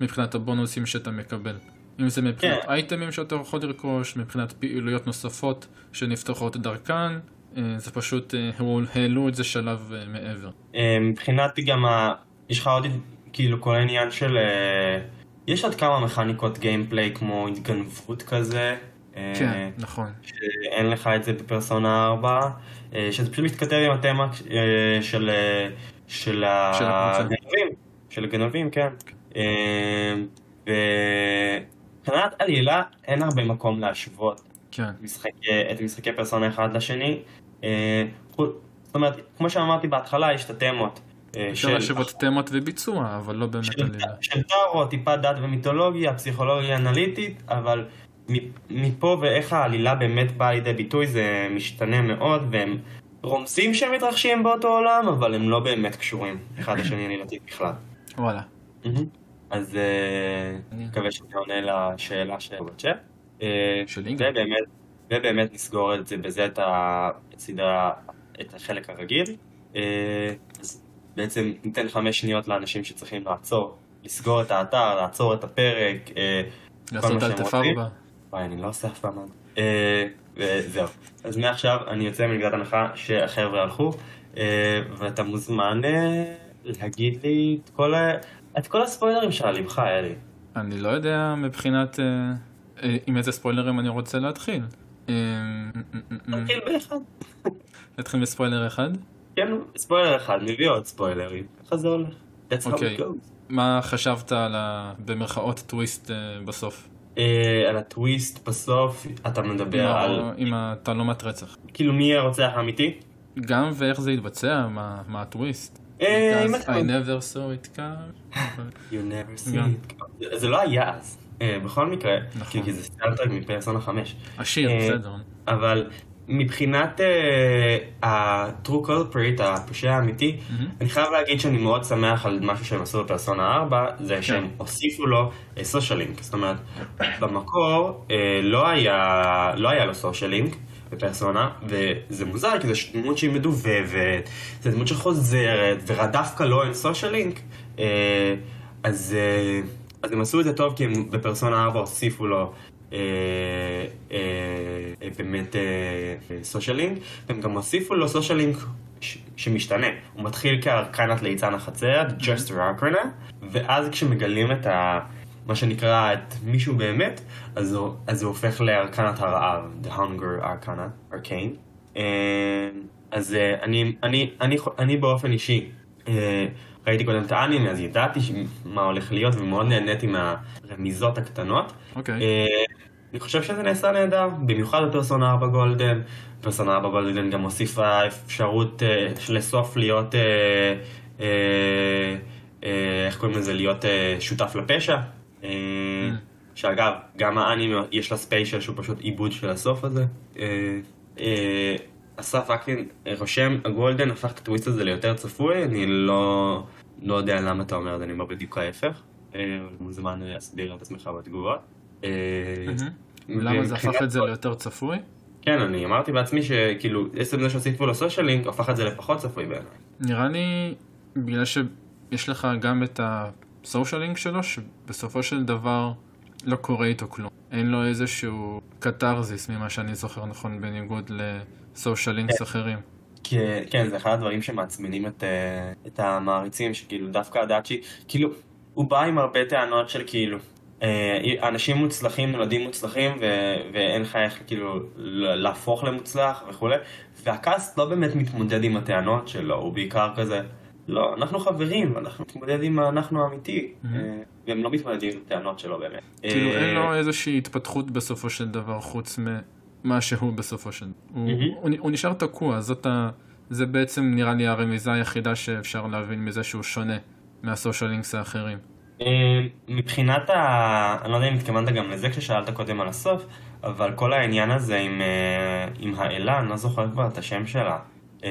מבחינת הבונוסים שאתה מקבל. אם זה מבחינת כן. אייטמים שאתה יכול לרכוש, מבחינת פעילויות נוספות שנפתחות דרכן, אה, זה פשוט, אה, העלו את זה שלב אה, מעבר. אה, מבחינת גם ה... יש לך עוד כאילו כל העניין של... אה, יש עוד כמה מכניקות גיימפליי כמו התגנבות כזה. אה, כן, נכון. שאין לך את זה בפרסונה 4, אה, שזה פשוט מתכתב עם התמה אה, של, אה, של של. הגנבים, של הגנבים, כן. אה, ומבחינת עלילה אין הרבה מקום להשוות כן. את משחקי פרסונה אחד לשני. אה, זאת אומרת, כמו שאמרתי בהתחלה, יש את התמות. אה, אפשר להשוות תמות וביצוע, אבל לא באמת עלילה. של טארו, טיפה דת ומיתולוגיה, פסיכולוגיה אנליטית, אבל מפה ואיך העלילה באמת באה לידי ביטוי זה משתנה מאוד, והם רומזים שהם מתרחשים באותו עולם, אבל הם לא באמת קשורים אחד לשני עלילתית בכלל. וואלה. אז אה. מקווה שזה עונה לשאלה של בצ'אט. של. ובאמת, ובאמת נסגור את זה בזה את, ה, את, סדרה, את החלק הרגיל. אה, אז בעצם ניתן חמש שניות לאנשים שצריכים לעצור, לסגור את האתר, לעצור את הפרק, אה, כל לעשות מה שהם אלטף רוצים. וואי, אני לא עושה אף פעם. אה, וזהו. אז מעכשיו אני יוצא מנקודת הנחה שהחבר'ה הלכו, ואתה מוזמן להגיד לי את כל, ה... את כל הספוילרים שעל ליבך, אלי. אני לא יודע מבחינת... אה, עם איזה ספוילרים אני רוצה להתחיל. אה, אה, נתחיל באחד. נתחיל בספוילר אחד? כן, ספוילר אחד, מביא עוד ספוילרים. ככה זה הולך. That's how אוקיי. it goes. מה חשבת על ה... במרכאות טוויסט בסוף? על הטוויסט בסוף, אתה מדבר על עם התעלומת רצח. כאילו מי הרוצח האמיתי? גם ואיך זה יתבצע, מה הטוויסט. I never saw it come. You never see it. זה לא היה אז. אה, בכל מקרה, נכון. כי זה סטארט-טרק מפרסונה 5. השיר, אה, בסדר. אבל מבחינת אה, ה-true culprit, הפושע האמיתי, מהמם. אני חייב להגיד שאני מאוד שמח על משהו שהם עשו בפרסונה 4, זה שהם הוסיפו לו סושיאל לינק. זאת אומרת, במקור אה, לא היה לא היה לו סושיאל לינק בפרסונה, וזה מוזר כי זו דמות שהיא מדובבת, זו דמות שחוזרת, ודווקא לא אין סושיאל לינק. אז, אז הם עשו את זה טוב כי הם בפרסונה 4 הוסיפו לו אה, אה, אה, באמת סושיאל לינק, והם גם הוסיפו לו סושיאל לינק ש- שמשתנה. הוא מתחיל כארקנת ליצן החצר, Just Arcana, ואז כשמגלים את ה... מה שנקרא את מישהו באמת, אז הוא, אז הוא הופך לארקנת הרעב, The Hunger Arcana, Arcane. אה, אז אה, אני, אני, אני, אני באופן אישי אה, ראיתי קודם את האנימה, אז ידעתי מה הולך להיות ומאוד נהניתי מהרמיזות הקטנות. אוקיי. אה, אני חושב שזה נעשה נהדר, במיוחד בפרסונה 4 Golden. פרסונה 4 Golden גם הוסיפה אפשרות אה, לסוף להיות, אה, איך קוראים לזה, להיות שותף לפשע. אה, שאגב, גם האנימה יש לה special שהוא פשוט עיבוד של הסוף הזה. אסף וקנין רושם, הגולדן הפך את הטוויסט הזה ליותר צפוי, אני לא, לא יודע למה אתה אומר את זה, אני אומר בדיוק ההפך. אה, מוזמן להסביר את עצמך בתגובות. אה. למה זה הפך את זה ליותר צפוי? כן, אני אמרתי בעצמי שכאילו, עצם זה שהוסיפו לו סושיאל לינק, הפך את זה לפחות צפוי בעיניי. נראה לי בגלל שיש לך גם את הסושיאל לינק שלו, שבסופו של דבר לא קורה איתו כלום. אין לו איזשהו קתרזיס ממה שאני זוכר נכון, בניגוד לסושיאל לינקס אחרים. כי, כן, זה אחד הדברים שמעצבנים את, אה, את המעריצים, שכאילו דווקא הדאצ'י, כאילו, הוא בא עם הרבה טענות של כאילו, אה, אנשים מוצלחים נולדים מוצלחים ו, ואין לך איך כאילו להפוך למוצלח וכולי, והקאסט לא באמת מתמודד עם הטענות שלו, הוא בעיקר כזה, לא, אנחנו חברים, אנחנו נתמודד עם האנחנו האמיתי, Mhm. אה, והם לא מתמודדים עם הטענות שלו באמת. כאילו אין לו איזושהי התפתחות בסופו של דבר חוץ ממה שהוא בסופו של דבר. הוא, מהמם. הוא, הוא נשאר תקוע, זאת ה... זה בעצם נראה לי הרמיזה היחידה שאפשר להבין מזה שהוא שונה מהסושיאל לינקס האחרים. אה, מבחינת ה... אני לא יודע אם התכוונת גם לזה כששאלת קודם על הסוף, אבל כל העניין הזה עם, אה, עם האלה, אני לא זוכר כבר את השם שלה. אה,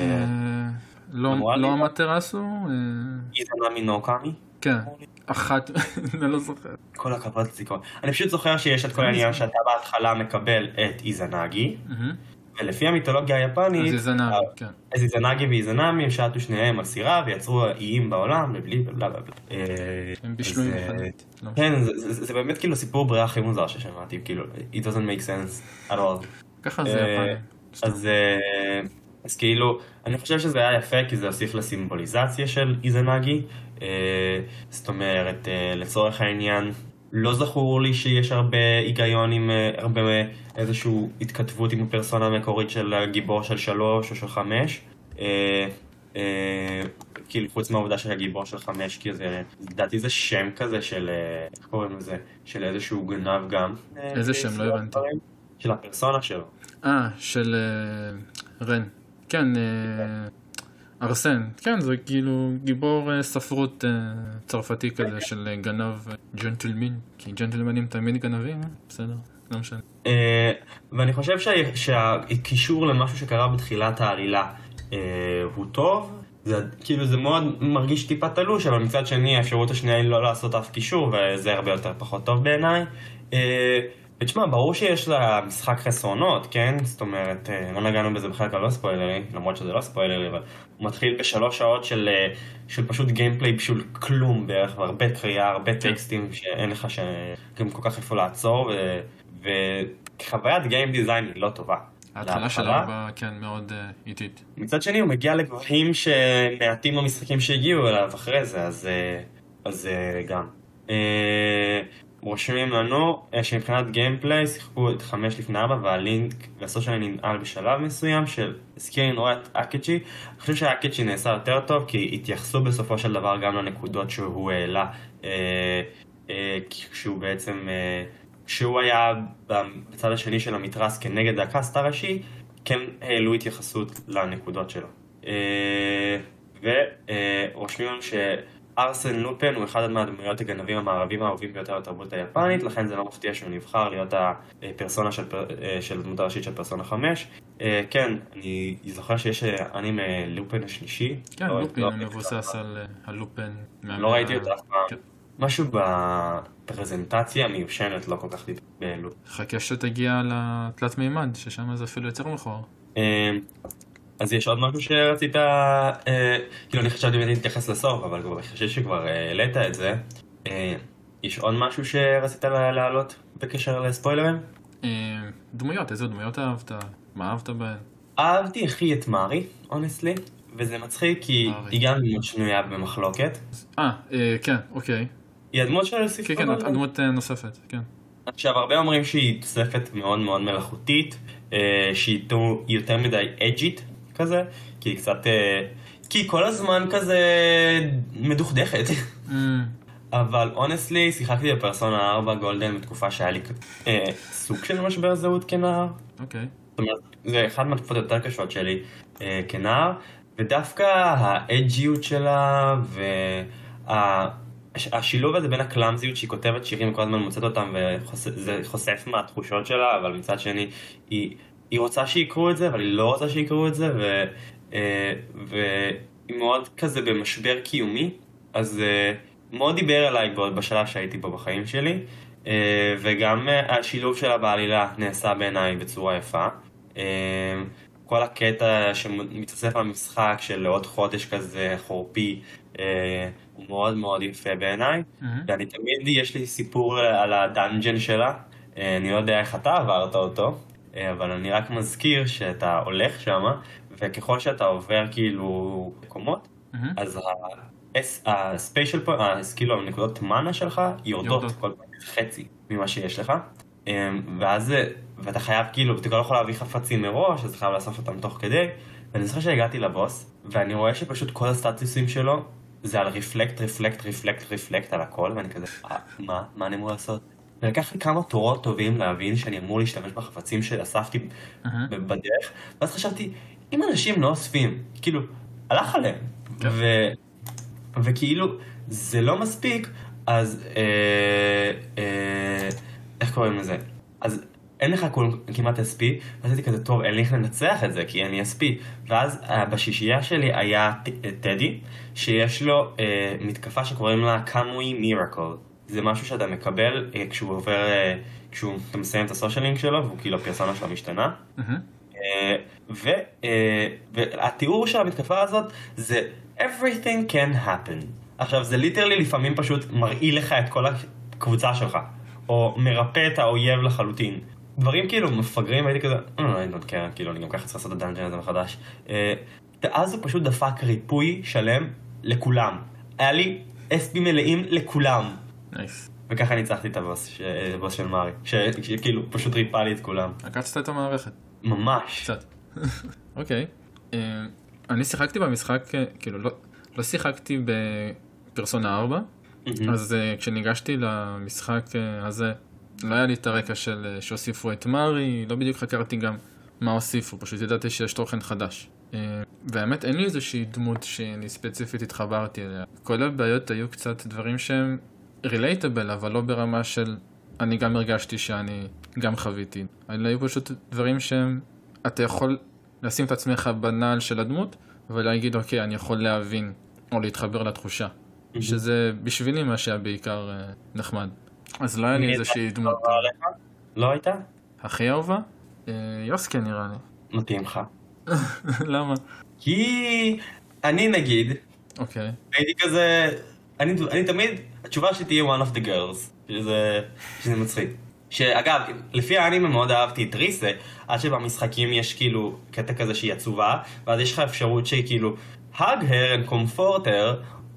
אה, לא לא המטרסו? איזנה מינוקאמי? כן, אחת, אני לא זוכר. כל הכבוד לזיכרון. אני פשוט זוכר שיש את כל העניין שאתה בהתחלה מקבל את איזנאגי. ולפי המיתולוגיה היפנית, אז זנב, אה, כן. אז איזנאגי ואיזנאמי הם שעטו שניהם על סירה ויצרו איים בעולם, ובלי בלה בלה בלה. אה, הם בישלו עם אה, חנית. לא. כן, זה, באמת כאילו סיפור בריאה הכי מוזר ששמעתי, כאילו, it doesn't make sense at all. ככה זה יפני. אז, אז כאילו, אני חושב שזה היה יפה כי זה הוסיף לסימבוליזציה של איזנאגי. אה, זאת אומרת, אה, לצורך העניין, לא זכור לי שיש הרבה היגיון עם אה, הרבה איזושהי התכתבות עם הפרסונה המקורית של הגיבור של שלוש או של חמש. כאילו חוץ מהעובדה של הגיבור של חמש, כי זה, לדעתי זה שם כזה של, איך קוראים לזה? של איזשהו גנב גם. איזה שם? לא הבנתי. של הפרסונה שלו. אה, של רן. כן, ארסן. כן, זה כאילו גיבור אה, ספרות אה, צרפתי כזה של אה, גנב ג'נטלמין. כי ג'נטלמנים תמיד גנבים? בסדר, לא משנה. ואני חושב שה- שהקישור למשהו שקרה בתחילת העלילה הוא טוב. זה כאילו זה מאוד מרגיש טיפה תלוש, אבל מצד שני האפשרות השנייה היא לא לעשות אף קישור, וזה הרבה יותר פחות טוב בעיניי. ותשמע, ברור שיש למשחק חסרונות, כן? זאת אומרת, לא נגענו בזה בכלל כלא ספוילרי, למרות שזה לא ספוילרי, אבל מתחיל בשלוש שעות של, אה, של פשוט gameplay בשביל כלום בערך, והרבה קריאה, הרבה טקסטים שאין לך שגם כל כך איפה לעצור, ו... וכחוויית game design היא לא טובה. ההתחלה של ארבע, כן, מאוד uh, איטית. מצד שני, הוא מגיע לגבהים שמעטים המשחקים שהגיעו אליו אחרי זה, אז, אז גם. רושמים לנו שמבחינת gameplay שיחקו את חמש לפני ארבע וה-link וה-social ננעל בשלב מסוים של הזכיר לי נורא את אקצ'י אני חושב שהאקצ'י נעשה יותר טוב כי התייחסו בסופו של דבר גם לנקודות שהוא העלה אה, אה, כשהוא בעצם אה, כשהוא היה בצד השני של המתרס כנגד הקאסט הראשי כן העלו התייחסות לנקודות שלו. אה, ורושמים לנו ש... ארסן לופן הוא אחד מהדמויות הגנבים המערבים האהובים ביותר בתרבות היפנית, לכן זה לא מפתיע שהוא נבחר להיות הפרסונה של, אה, של דמות הראשית של פרסונה 5. אה, כן, אני זוכר שיש אה, אנימה לופן השלישי. כן, לא, לופן לא, מבוסס על הלופן. לא ראיתי אותו אף פעם. כן. משהו בפרזנטציה מיושנת לא כל כך בלופן. חכה שתגיע לתלת מימד, ששם זה אפילו יותר מכוער. אז יש עוד משהו שרצית, אה, כאילו אני חשבתי באמת להתייחס לסוף, אבל כבר חושב שכבר אה, העלית את זה. אה, יש עוד משהו שרצית להעלות בקשר לספוילרים? אה, דמויות, איזה דמויות אהבת? מה אהבת בהן? אהבתי הכי את מארי, אונסטלי, וזה מצחיק כי מארי. היא גם דמות שנויה במחלוקת. אה, אה, כן, אוקיי. היא הדמות של ספר כן, כן, הדמות אה, נוספת, כן. עכשיו, הרבה אומרים שהיא תוספת מאוד מאוד מלאכותית, אה, שהיא יותר מדי אג'ית כזה, כי היא קצת... אה, כי היא כל הזמן כזה מדוכדכת. Mm. אבל אונסטלי, שיחקתי בפרסונה 4 גולדן בתקופה שהיה לי אה, סוג של משבר זהות כנער. אוקיי. Okay. זאת אומרת, זה אחד מהתקופות היותר קשות שלי אה, כנער, ודווקא האג'יות שלה, והשילוב הזה בין הקלאמזיות שהיא כותבת שירים וכל הזמן מוצאת אותם, וזה חושף מהתחושות שלה, אבל מצד שני, היא היא רוצה שיקראו את זה, אבל היא לא רוצה שיקראו את זה, ו, אה, והיא מאוד כזה במשבר קיומי, אז אה, מאוד דיבר אליי בשלב שהייתי בו בחיים שלי, אה, וגם השילוב שלה בעלילה נעשה בעיניי בצורה יפה. כל הקטע שמתאסף במשחק של עוד חודש כזה חורפי, הוא מאוד מאוד יפה בעיניי, mm-hmm. ואני תמיד, יש לי סיפור על הדאנג'ן שלה, אני לא יודע איך אתה עברת אותו, אבל אני רק מזכיר שאתה הולך שם, וככל שאתה עובר כאילו קומות, mm-hmm. אז ה-special פה, כאילו הנקודות mana שלך יורדות כל פעם חצי ממה שיש לך, אה, ואז, ואתה חייב כאילו, אתה לא יכול להביא חפצים מראש, אז אתה חייב לאסוף אותם תוך כדי, ואני זוכר שהגעתי לבוס, ואני רואה שפשוט כל הסטטוסים שלו זה על reflect, reflect, reflect, reflect על הכל, ואני כזה, אה, מה, מה אני אמור לעשות? ולקח לי כמה תורות טובים להבין שאני אמור להשתמש בחפצים שאספתי uh-huh. בדרך, ואז חשבתי, אם אנשים לא אוספים, כאילו, הלך עליהם, okay. כן. ו... וכאילו, זה לא מספיק, אז אה, אה, איך קוראים לזה? אז אין לך כמעט SP, ואז הייתי כזה, טוב, אין לי איך לנצח את זה, כי אין לי SP. ואז אה, בשישייה שלי היה טדי, שיש לו אה, מתקפה שקוראים לה קאמוי מירקל. זה משהו שאתה מקבל אה, כשהוא עובר, אה, כשהוא, מסיים את הסושיאלינג שלו, והוא כאילו הפרסונה שלו משתנה. אה, והתיאור של המתקפה הזאת זה everything can happen. עכשיו זה literally לפעמים פשוט מרעיל לך את כל הקבוצה שלך, או מרפא את האויב לחלוטין. דברים כאילו מפגרים, הייתי כזה, אני לא יודע, כאילו אני גם ככה צריך לעשות את ה-dungeon הזה מחדש. ואז הוא פשוט דפק ריפוי שלם לכולם. היה לי SB מלאים לכולם. נייס. וככה ניצחתי את הבוס, הבוס של מארי, שכאילו פשוט ריפה לי את כולם. עקצת את המערכת. ממש. קצת. אוקיי. אה, אני שיחקתי במשחק, אה, כאילו לא, לא שיחקתי בפרסונה 4, אז אה, כשניגשתי למשחק הזה, לא היה לי את הרקע של שהוסיפו את מארי, לא בדיוק חקרתי גם מה הוסיפו, פשוט ידעתי שיש תוכן חדש. והאמת אין לי איזושהי דמות שאני ספציפית התחברתי אליה. כל הבעיות היו קצת דברים שהם רילייטבל, אבל לא ברמה של אני גם הרגשתי שאני גם חוויתי. אלה היו פשוט דברים שהם, אתה יכול לשים את עצמך בנעל של הדמות, ולהגיד אוקיי, אני יכול להבין, או להתחבר לתחושה. שזה בשבילי מה שהיה בעיקר uh, נחמד. אז לא היה לי איזושהי דמות. לא הייתה? הכי אהובה? אה, יוסקה נראה לי. מתאים לך. למה? כי אני נגיד, אוקיי. הייתי כזה, אני, אני תמיד, התשובה שלי תהיה one of the girls, שזה, שזה מצחיק. שאגב, לפי האנימה מאוד אהבתי את ריסה, עד שבמשחקים יש כאילו קטע כזה שהיא עצובה, ואז יש לך אפשרות שהיא כאילו hug her and comfort her,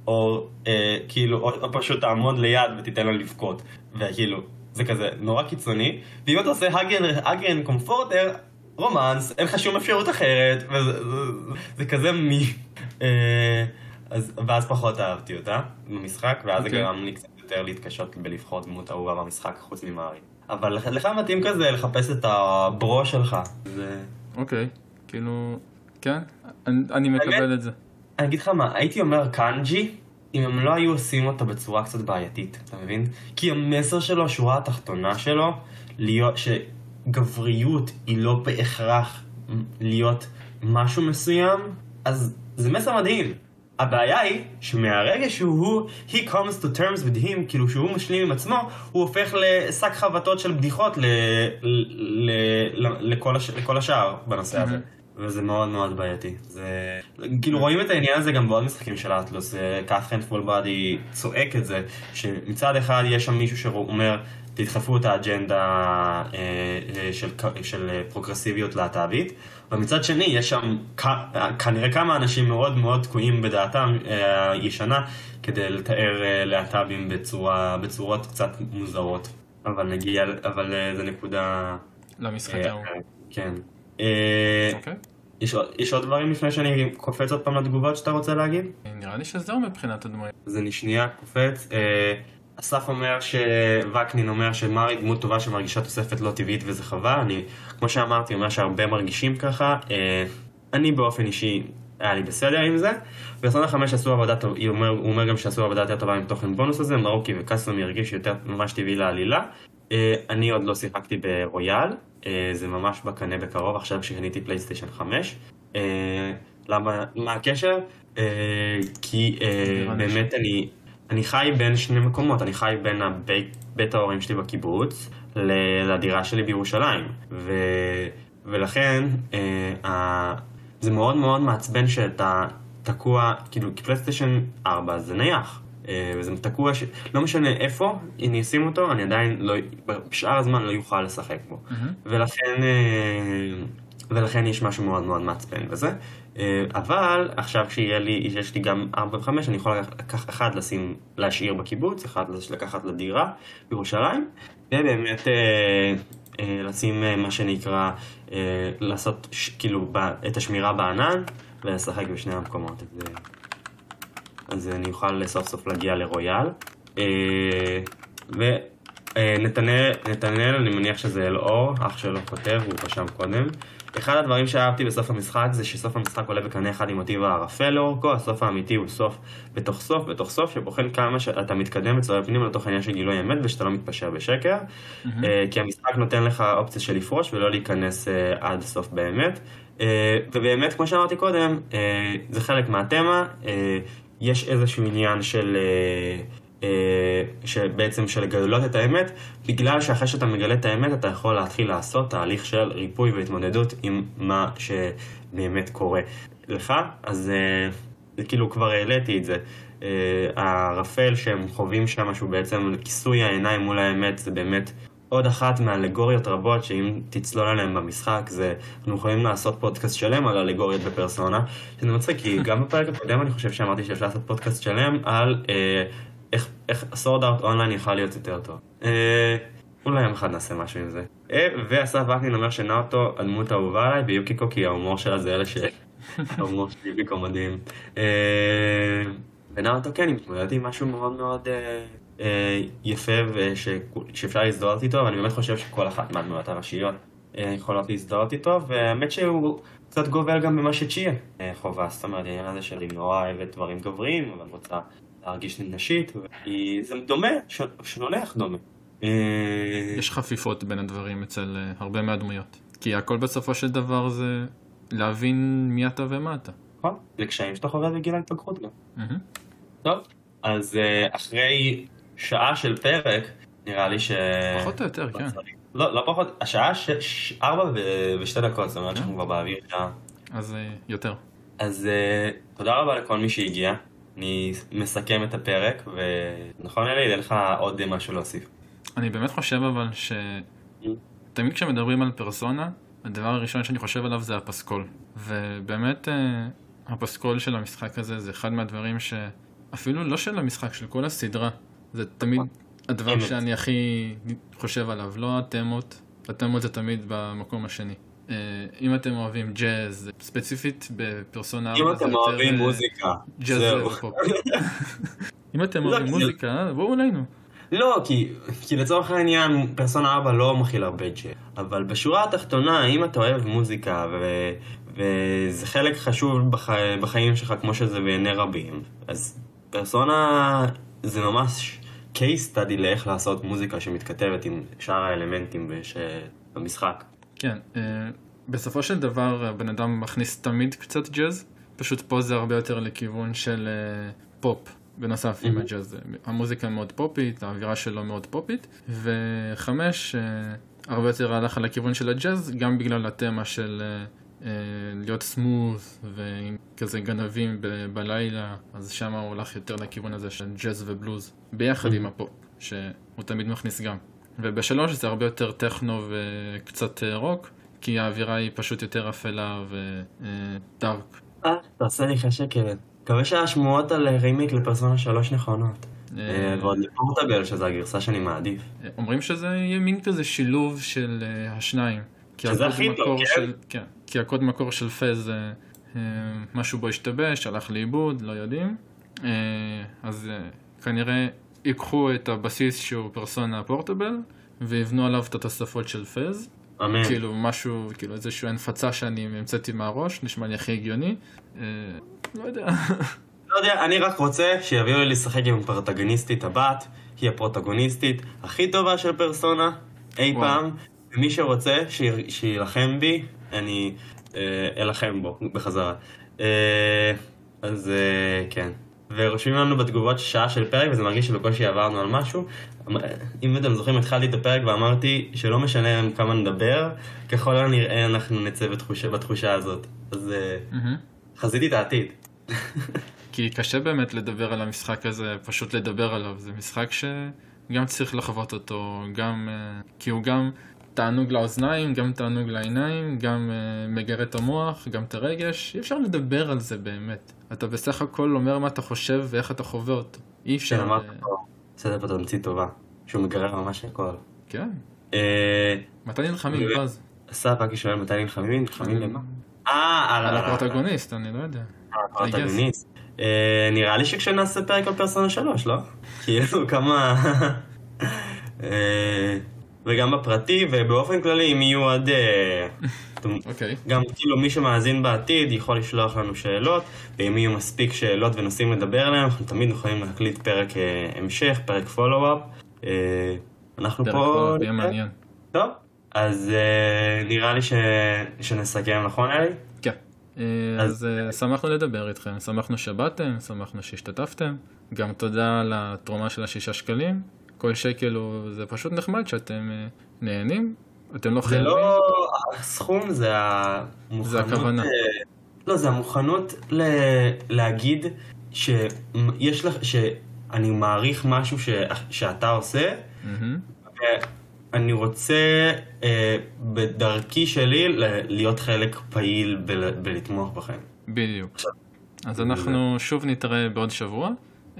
או אה, כאילו, או, או פשוט תעמוד ליד ותיתן לה לבכות. וכאילו, זה כזה נורא קיצוני, ואם אתה עושה hug her, and comfort her, romance, אין לך שום אפשרות אחרת, וזה זה, זה כזה מי... אה, אז, ואז פחות אהבתי אותה במשחק, ואז זה אוקיי. גרם לי קצת יותר להתקשות בלבחור דמות אהובה במשחק חוץ ממארי. אבל לך, לך מתאים כזה לחפש את ה-bro שלך. זה... אוקיי. כאילו, כן, אני, אני מקבל את זה. אני אגיד לך מה, הייתי אומר קאנג'י, אם הם לא היו עושים אותו בצורה קצת בעייתית, אתה מבין? כי המסר שלו, השורה התחתונה שלו, להיות, שגבריות היא לא בהכרח להיות משהו מסוים, אז זה מסר מדהים. הבעיה היא שמהרגע שהוא, he comes to terms with him, כאילו שהוא משלים עם עצמו, הוא הופך לשק חבטות של בדיחות ל, ל, ל, ל, לכל, הש, לכל השאר בנושא הזה. וזה מאוד מאוד בעייתי. זה... כאילו רואים את העניין הזה גם בעוד משחקים של אטלוס, קת'רין פולבאדי צועק את זה, שמצד אחד יש שם מישהו שאומר, תדחפו את האג'נדה אה, אה, של, של אה, פרוגרסיביות להט"בית, ומצד שני יש שם אה, כנראה כמה אנשים מאוד מאוד תקועים בדעתם אה, הישנה, כדי לתאר אה, להט"בים בצורה, בצורות קצת מוזרות. אבל נגיע, אבל אה, זו נקודה... למשחק ההוא. כן. אוקיי. יש עוד- יש עוד דברים לפני שאני קופץ עוד פעם לתגובות שאתה רוצה להגיד? נראה לי שזהו מבחינת הדמויות. אז אני שנייה קופץ. אה, אסף אומר שווקנין אומר שמרי דמות טובה שמרגישה תוספת לא טבעית וזה חבל. אני, כמו שאמרתי, אומר שהרבה מרגישים ככה. אה, אני באופן אישי, היה לי בסדר עם זה. ב-25 עשו עבודה טובה, הוא אומר, הוא אומר גם שעשו עבודה יותר טובה עם תוכן בונוס הזה, מרוקי וקאסטומי הרגיש יותר ממש טבעי לעלילה. אה, אני עוד לא שיחקתי ברויאל, אה, זה ממש בקנה בקרוב, עכשיו כשקניתי פלייסטיישן 5. אה, למה, מה הקשר? כי באמת אני, אני חי בין שני מקומות, אני חי בין הבית, בית ההורים שלי בקיבוץ לדירה שלי בירושלים. ו, ולכן אה, זה מאוד מאוד מעצבן שאתה תקוע, כאילו, כי פלייסטיישן 4 זה נייח. אה, וזה תקוע, ש... לא משנה איפה אני אשים אותו, אני עדיין לא, בשאר הזמן לא יוכל לשחק בו. מהמם. ולכן, אה, ולכן יש משהו מאוד מאוד מעצבן בזה. אה, אבל עכשיו כשיהיה לי, יש לי גם 4 ו-5, אני יכול לקחת אחד לשים, להשאיר בקיבוץ, אחד לקחת לדירה בירושלים, ובאמת אה, אה, לשים מה שנקרא, לעשות כאילו את השמירה בענן ולשחק בשני המקומות. אז, אני אוכל סוף סוף להגיע לרויאל. ונתנאל, נתנאל, אני מניח שזה אלאור, אח שלו כותב, הוא רשם קודם. אחד הדברים שאהבתי בסוף המשחק זה שסוף המשחק עולה בקנה אחד עם מוטיב הערפל לאורכו, הסוף האמיתי הוא סוף בתוך סוף בתוך סוף, שבוחן כמה שאתה מתקדם וצולל פנימה לתוך העניין של גילוי אמת ושאתה לא מתפשר בשקר. אה, כי המשחק נותן לך אופציה של לפרוש ולא להיכנס אה, עד הסוף באמת. אה, ובאמת, כמו שאמרתי קודם, זה חלק מהתמה. יש איזשהו עניין של... אה, שבעצם של לגלות את האמת, בגלל שאחרי שאתה מגלה את האמת אתה יכול להתחיל לעשות תהליך של ריפוי והתמודדות עם מה שבאמת קורה לך, אז אה, כאילו כבר העליתי את זה. אה, הערפל שהם חווים שם, שהוא בעצם כיסוי העיניים מול האמת, זה באמת עוד אחת מאלגוריות רבות שאם תצלול עליהן במשחק, זה, אנחנו יכולים לעשות פודקאסט שלם על אלגוריות בפרסונה, שזה מצחיק, כי גם בפרק הקודם אני חושב שאמרתי שאפשר לעשות פודקאסט שלם על אה, איך, סורד ארט אונליין יוכל להיות יותר טוב. אה, אולי יום אחד נעשה משהו עם זה. אה, ואסף וקנין אומר שנאוטו הדמות האהובה עליי, ויוקיקו כי ההומור שלה זה אלה ש... ההומור של יוקיקו מדהים. אה, ונאוטו כן, היא מתמודדת עם משהו מאוד מאוד אה, אה, יפה וש... שאפשר להזדהות איתו, ואני באמת חושב שכל אחת מהדמויות הראשיות אה, יכולות להזדהות איתו, והאמת שהוא קצת גובל גם במה שצ'יה אה, חובה, זאת אומרת, העניין הזה של היא נורא אוהבת דברים גבריים, אבל רוצה להרגיש נשית, וזה דומה, ש... שולח דומה. אה, יש חפיפות בין הדברים אצל אה, הרבה מהדמויות. כי הכל בסופו של דבר זה להבין מי אתה ומה אתה. נכון, זה קשיים שאתה חווה בגיל ההתפתחות גם. טוב, אז אה, אחרי שעה של פרק, נראה לי ש... פחות או יותר, כן. לא, לא פחות, השעה ש- ארבע ו- ושתי דקות, זאת אומרת כן. שאנחנו כבר באוויר שעה. אז יותר. אז תודה רבה לכל מי שהגיע. אני מסכם את הפרק, ונכון אלי, אין לך עוד משהו להוסיף. אני באמת חושב אבל שתמיד כשמדברים על פרסונה, הדבר הראשון שאני חושב עליו זה הפסקול. ובאמת אה, הפסקול של המשחק הזה זה אחד מהדברים ש... אפילו לא של המשחק, של כל הסדרה. זה תמיד הדבר אמת. שאני הכי חושב עליו, לא התמות. התמות זה תמיד במקום השני. אה, אם אתם אוהבים ג'אז, ספציפית בפרסונה 4 אם אתם אוהבים אה, מוזיקה, ג'אז זהו. אם אתם לא, אוהבים מוזיקה, בואו אלינו. לא, כי, כי לצורך העניין, פרסונה 4 לא מכיל הרבה ג'ה. אבל בשורה התחתונה, אם אתה אוהב מוזיקה, ו, וזה חלק חשוב בח, בחיים שלך, כמו שזה בעיני רבים, אז פרסונה זה ממש case study לאיך לעשות מוזיקה שמתכתבת עם שאר האלמנטים בש, במשחק. כן, אה, בסופו של דבר הבן אדם מכניס תמיד קצת ג'אז, פשוט פה זה הרבה יותר לכיוון של אה, פופ, בנוסף עם Mhm. הג'אז. המוזיקה מאוד פופית, האווירה שלו מאוד פופית, וחמש אה, הרבה יותר הלך על הכיוון של הג'אז, גם בגלל התמה של להיות סמוס ועם כזה גנבים ב- בלילה, אז שם הוא הולך יותר לכיוון הזה של ג'אז ובלוז, ביחד עם הפופ, שהוא תמיד מכניס גם. ובשלוש זה הרבה יותר טכנו וקצת אה, רוק, כי האווירה היא פשוט יותר אפלה ודארק. אה, תעשה לי חשק, מקווה שהשמועות על רימיק לפרסונה 3 נכונות. אה, ועוד לפורטבל, שזו הגרסה שאני מעדיף. אומרים שזה יהיה מין כזה שילוב של אה, השניים. שזה הכי טוב, כן? של- כן. כי הקוד מקור של פז, אה, אה, משהו בו השתבש, הלך לאיבוד, לא יודעים. אה, אז אה, כנראה ייקחו את הבסיס שהוא פרסונה פורטבל, ויבנו עליו את התוספות של פז. אמן. כאילו משהו, כאילו איזושהי הנפצה שאני המצאתי מהראש, נשמע לי הכי הגיוני. אה, לא יודע. לא יודע, אני רק רוצה שיביאו לי לשחק עם הפרוטגוניסטית הבת, היא הפרוטגוניסטית הכי טובה של פרסונה אי וואו. פעם, ומי שרוצה שיר- שיילחם בי, אני אה, אלחם בו בחזרה. אה, אז אה, כן. ורושמים לנו בתגובות שעה של פרק, וזה מרגיש שבקושי עברנו על משהו. אם אתם זוכרים, התחלתי את הפרק ואמרתי שלא משנה כמה נדבר, ככל הנראה אנחנו נצא בתחושה, בתחושה הזאת. אז מהמם. חזיתי את העתיד. כי קשה באמת לדבר על המשחק הזה, פשוט לדבר עליו. זה משחק שגם צריך לחוות אותו, גם... אה, כי הוא גם תענוג לאוזניים, גם תענוג לעיניים, גם אה, מגר את המוח, גם את הרגש. אי אפשר לדבר על זה באמת. אתה בסך הכל אומר מה אתה חושב ואיך אתה חווה אותו. אי כן, אפשר... אמרת אה, פה, בסדר בתמצית טובה, שהוא מגרר ממש הכל. כן. אה, מתי נלחמים, פז? אסף רק שואל מתי נלחמים, נלחמים למה? אה, על הפרוטגוניסט, אני לא יודע. על הפרוטגוניסט. אה, נראה לי שכשנעשה פרק על פרסונה 3, לא? כאילו כמה... אה, וגם בפרטי, ובאופן כללי, אם יהיו עוד... אה, אתם- אוקיי. גם כאילו מי שמאזין בעתיד יכול לשלוח לנו שאלות, ואם יהיו מספיק שאלות ונושאים לדבר עליהם, אנחנו תמיד יכולים להקליט פרק אה, המשך, פרק פולו-אפ. אה, אנחנו פה... כלל, יהיה מעניין. טוב, אז אה, נראה לי ש... שנסכם, נכון אלי? כן. אה, אז- אה, שמחנו לדבר איתכם, שמחנו שבאתם, שמחנו שהשתתפתם. גם תודה על התרומה של השישה שקלים. כל שקל הוא, זה פשוט נחמד שאתם אה, נהנים. אתם לא זה חייבים. לא הסכום, זה המוכנות... זה הכוונה. אה, לא, זה המוכנות ל... להגיד שיש לך... שאני מעריך משהו ש... שאתה עושה, מהמם. אני רוצה אה, בדרכי שלי ל- להיות חלק פעיל בל... בלתמוך בכם. בדיוק. אז אנחנו שוב נתראה בעוד שבוע.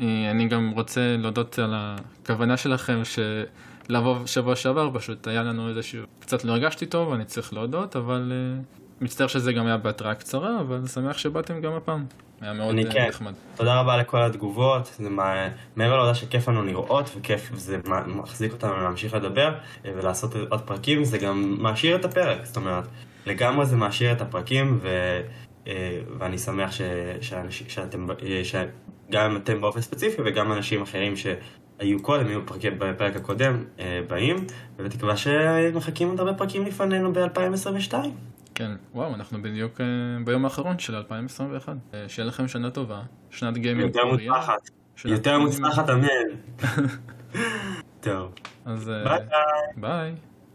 אה, אני גם רוצה להודות על הכוונה שלכם שלבוא שבוע שעבר, פשוט היה לנו איזשהו... קצת לא הרגשתי טוב, אני צריך להודות, אבל אה, מצטער שזה גם היה בהתראה קצרה, אבל שמח שבאתם גם הפעם. היה מאוד אני אה, כן. נחמד. תודה רבה לכל התגובות, זה מה... מעבר לעובדה שכיף לנו לראות וכיף זה מה- מחזיק אותנו להמשיך לדבר ולעשות עוד פרקים, זה גם מעשיר את הפרק, זאת אומרת, לגמרי זה מעשיר את הפרקים ו... אה, ואני שמח ש... שאנש... שאתם, אה, שגם אתם באופן ספציפי וגם אנשים אחרים שהיו קודם, היו בפרק... בפרק הקודם, אה, באים, ובתקווה שמחכים עוד הרבה פרקים לפנינו ב-2022. כן, וואו, אנחנו בדיוק ביום האחרון של 2021. אה, שיהיה לכם שנה טובה, שנת gaming יותר מוצלחת, יותר מוצלחת אמן. טוב, אז ביי ביי. ביי.